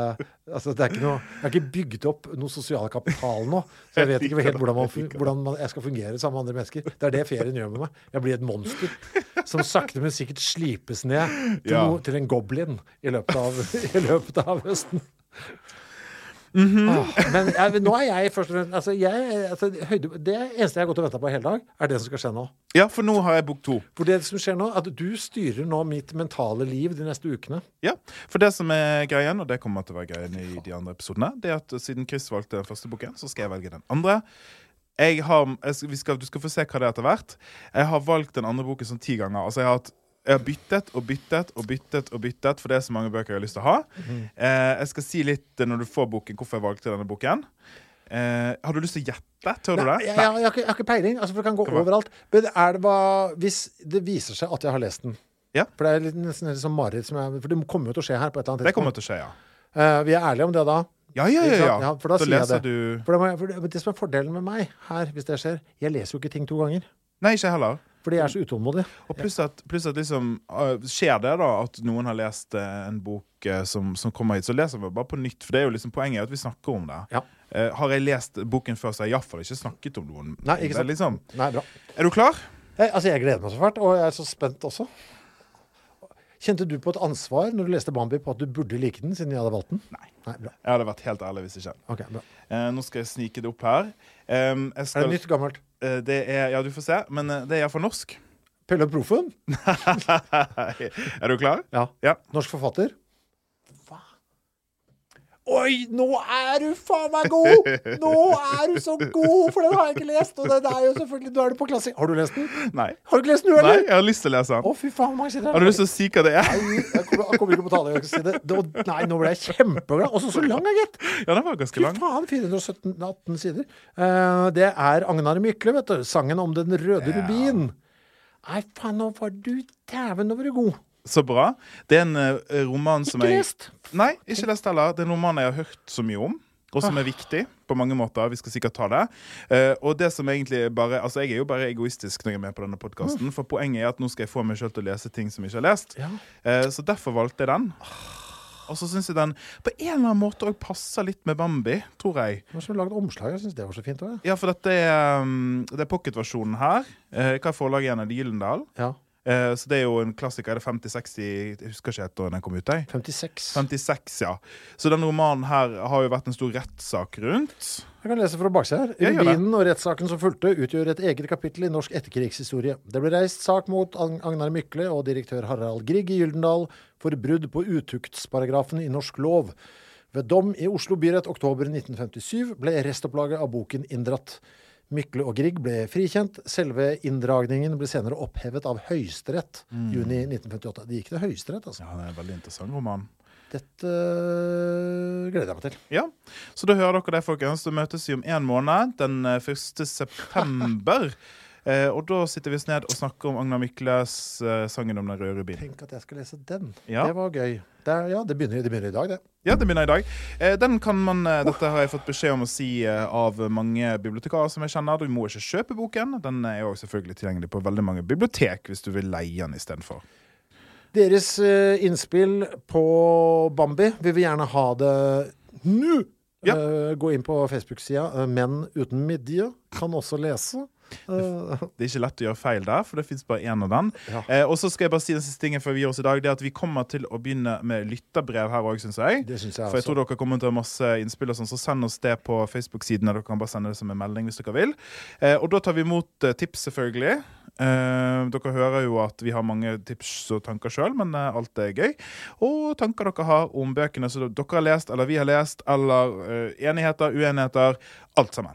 altså det er ikke noe, Jeg har ikke bygd opp noe sosial kapital nå, så jeg vet ikke helt hvordan, man, hvordan man, jeg skal fungere sammen med andre mennesker. Det er det ferien gjør med meg. Jeg blir et monster som sakte, men sikkert slipes ned til, Ja. noe, til en goblin i løpet av, i løpet av høsten. Mhm. ah, men jeg, nå er jeg først og fremst altså altså, Det eneste jeg har gått og venta på hele dag, er det som skal skje nå. Ja, for nå har jeg bok to. For det som skjer nå, at du styrer nå mitt mentale liv de neste ukene. Ja, For det som er greien, og det kommer til å være greien i de andre episodene, det er at siden Chris valgte den første boken, så skal jeg velge den andre. Jeg har, jeg skal, vi skal, du skal få se hva det er etter hvert. Jeg har valgt den andre boken sånn ti ganger. Altså jeg har hatt jeg har byttet og byttet og byttet og byttet, for det er så mange bøker jeg har lyst til å ha. eh, jeg skal si litt eh, når du får boken, hvorfor jeg valgte denne boken. Eh, har du lyst til å gjette? Tør du det? Jeg, jeg, jeg, har ikke, jeg har ikke peiling, altså, for det kan gå Kom overalt. Men er det bare Hvis det viser seg at jeg har lest den Ja. For det er litt, nesten litt sånn mareritt For det kommer jo til å skje her på et eller annet Det kommer til å skje, ja. Eh, vi er ærlige om det da. Ja, ja, ja. Ja. Ja, for da sier jeg det. du For det, for det, det som er fordelen med meg her, hvis det skjer Jeg leser jo ikke ting to ganger. Nei, ikke heller. Fordi jeg er så utålmodig. Og pluss at, pluss at liksom øh, Skjer det da at noen har lest eh, en bok eh, som, som kommer hit, så leser vi bare på nytt. For det er jo liksom poenget er at vi snakker om det. Ja. Eh, har jeg lest boken før, så har jeg iallfall ikke snakket om noen. Nei, ikke sant. Liksom. Nei, bra. Er du klar? Jeg, altså, jeg gleder meg så fælt, og jeg er så spent også. Kjente du på et ansvar når du leste Bambi på at du burde like den, siden jeg hadde valgt den? Nei. Nei. Jeg hadde vært helt ærlig hvis ikke. Okay, bra. Eh, nå skal jeg snike det opp her. Em, jeg Er det nytt, gammelt? Eh, det er, ja, du får se, men eh, det er iallfall norsk. Pelle Proffen? er du klar? Ja. Ja. Norsk forfatter? Oi, nå er du faen meg god! Nå er du så god, for den har jeg ikke lest. Og den er jo selvfølgelig, nå er du på klasse. Har du lest den? Nei. Har du ikke lest den, du, Nei, jeg har lyst til å lese den. Å, fy faen, mange sider Har du lyst til å si hva det er? Nei, jeg kommer, jeg kommer ikke på tale. Jeg si det. Nå- Nei, nå ble jeg kjempeglad. Og så lang, gitt. Ja, den var ganske lang. Fy faen, 417-18 sider. Uh, det er Agnar Mykle, vet du. Sangen om den røde rubin. Nei, faen, nå var du dæven, nå var du god. Så bra. Det er en eh, roman som Ikke jeg lest. Nei, ikke lest heller. Det er en roman jeg har hørt så mye om. Og Ah. som er viktig på mange måter. Vi skal sikkert ta det. Uh, og det som egentlig bare Altså, jeg er jo bare egoistisk når jeg er med på denne podkasten. For poenget er at nå skal jeg få meg sjøl til å lese ting som jeg ikke har lest. Ja. Uh, så derfor valgte jeg den. Og så syns jeg den på en eller annen måte òg passer litt med Bambi, tror jeg. Hva som lagde omslag? Jeg syns det var så fint òg. Ja, for dette er, um, det er pocketversjonen her. Uh, hva er forlaget igjen? Er det Gyllendal? Ja. Eh, så det er jo en klassiker. Er det 50-60 Jeg husker ikke helt da den kom ut. Jeg. 56. 56, ja. Så den romanen her har jo vært en stor rettssak rundt. Jeg kan lese fra baksida her. Rubinen og rettssaken som fulgte, utgjør et eget kapittel i norsk etterkrigshistorie. Det ble reist sak mot Ag- Agnar Mykle og direktør Harald Grieg i Gyldendal for brudd på utuktsparagrafen i norsk lov. Ved dom i Oslo byrett oktober 1957 ble restopplaget av boken inndratt. Mykle og Grieg ble frikjent. Selve inndragningen ble senere opphevet av Høyesterett juni 1958. Det gikk til Høyesterett, altså. Ja, det er en veldig interessant roman. Dette øh, gleder jeg meg til. Ja, Så da hører dere det, folkens. Da møtes vi om en måned, den eh, 1. september. Eh, og da sitter vi oss ned og snakker om Agnar Mykles eh, sangen om den røde bilen'. Tenk at jeg skal lese den. Ja. Det var gøy. Det, ja, det begynner, det begynner i dag, det. Ja, det begynner i dag. Eh, den kan man, eh, Dette har jeg fått beskjed om å si eh, av mange bibliotekarer som jeg kjenner. Du må ikke kjøpe boken. Den er jo selvfølgelig tilgjengelig på veldig mange bibliotek hvis du vil leie den istedenfor. Deres eh, innspill på Bambi vil vi gjerne ha det nå. Ja. Gå inn på Facebook-sida Menn uten midje. Kan også lese. Det er ikke lett å gjøre feil der, for det fins bare én av den. Ja. Eh, og så skal jeg bare si den siste tingen før vi gir oss i dag. Det er at Vi kommer til å begynne med lytterbrev her òg, syns jeg. det synes jeg For jeg også. tror dere kommer til å ha masse innspill, og sånn, så send oss det på Facebook-siden. Dere kan bare sende det som en melding hvis dere vil. Eh, og da tar vi imot eh, tips, selvfølgelig. Eh, dere hører jo at vi har mange tips og tanker sjøl, men eh, alt er gøy. Og tanker dere har om bøkene som dere har lest, eller vi har lest, eller eh, enigheter, uenigheter. Alt sammen.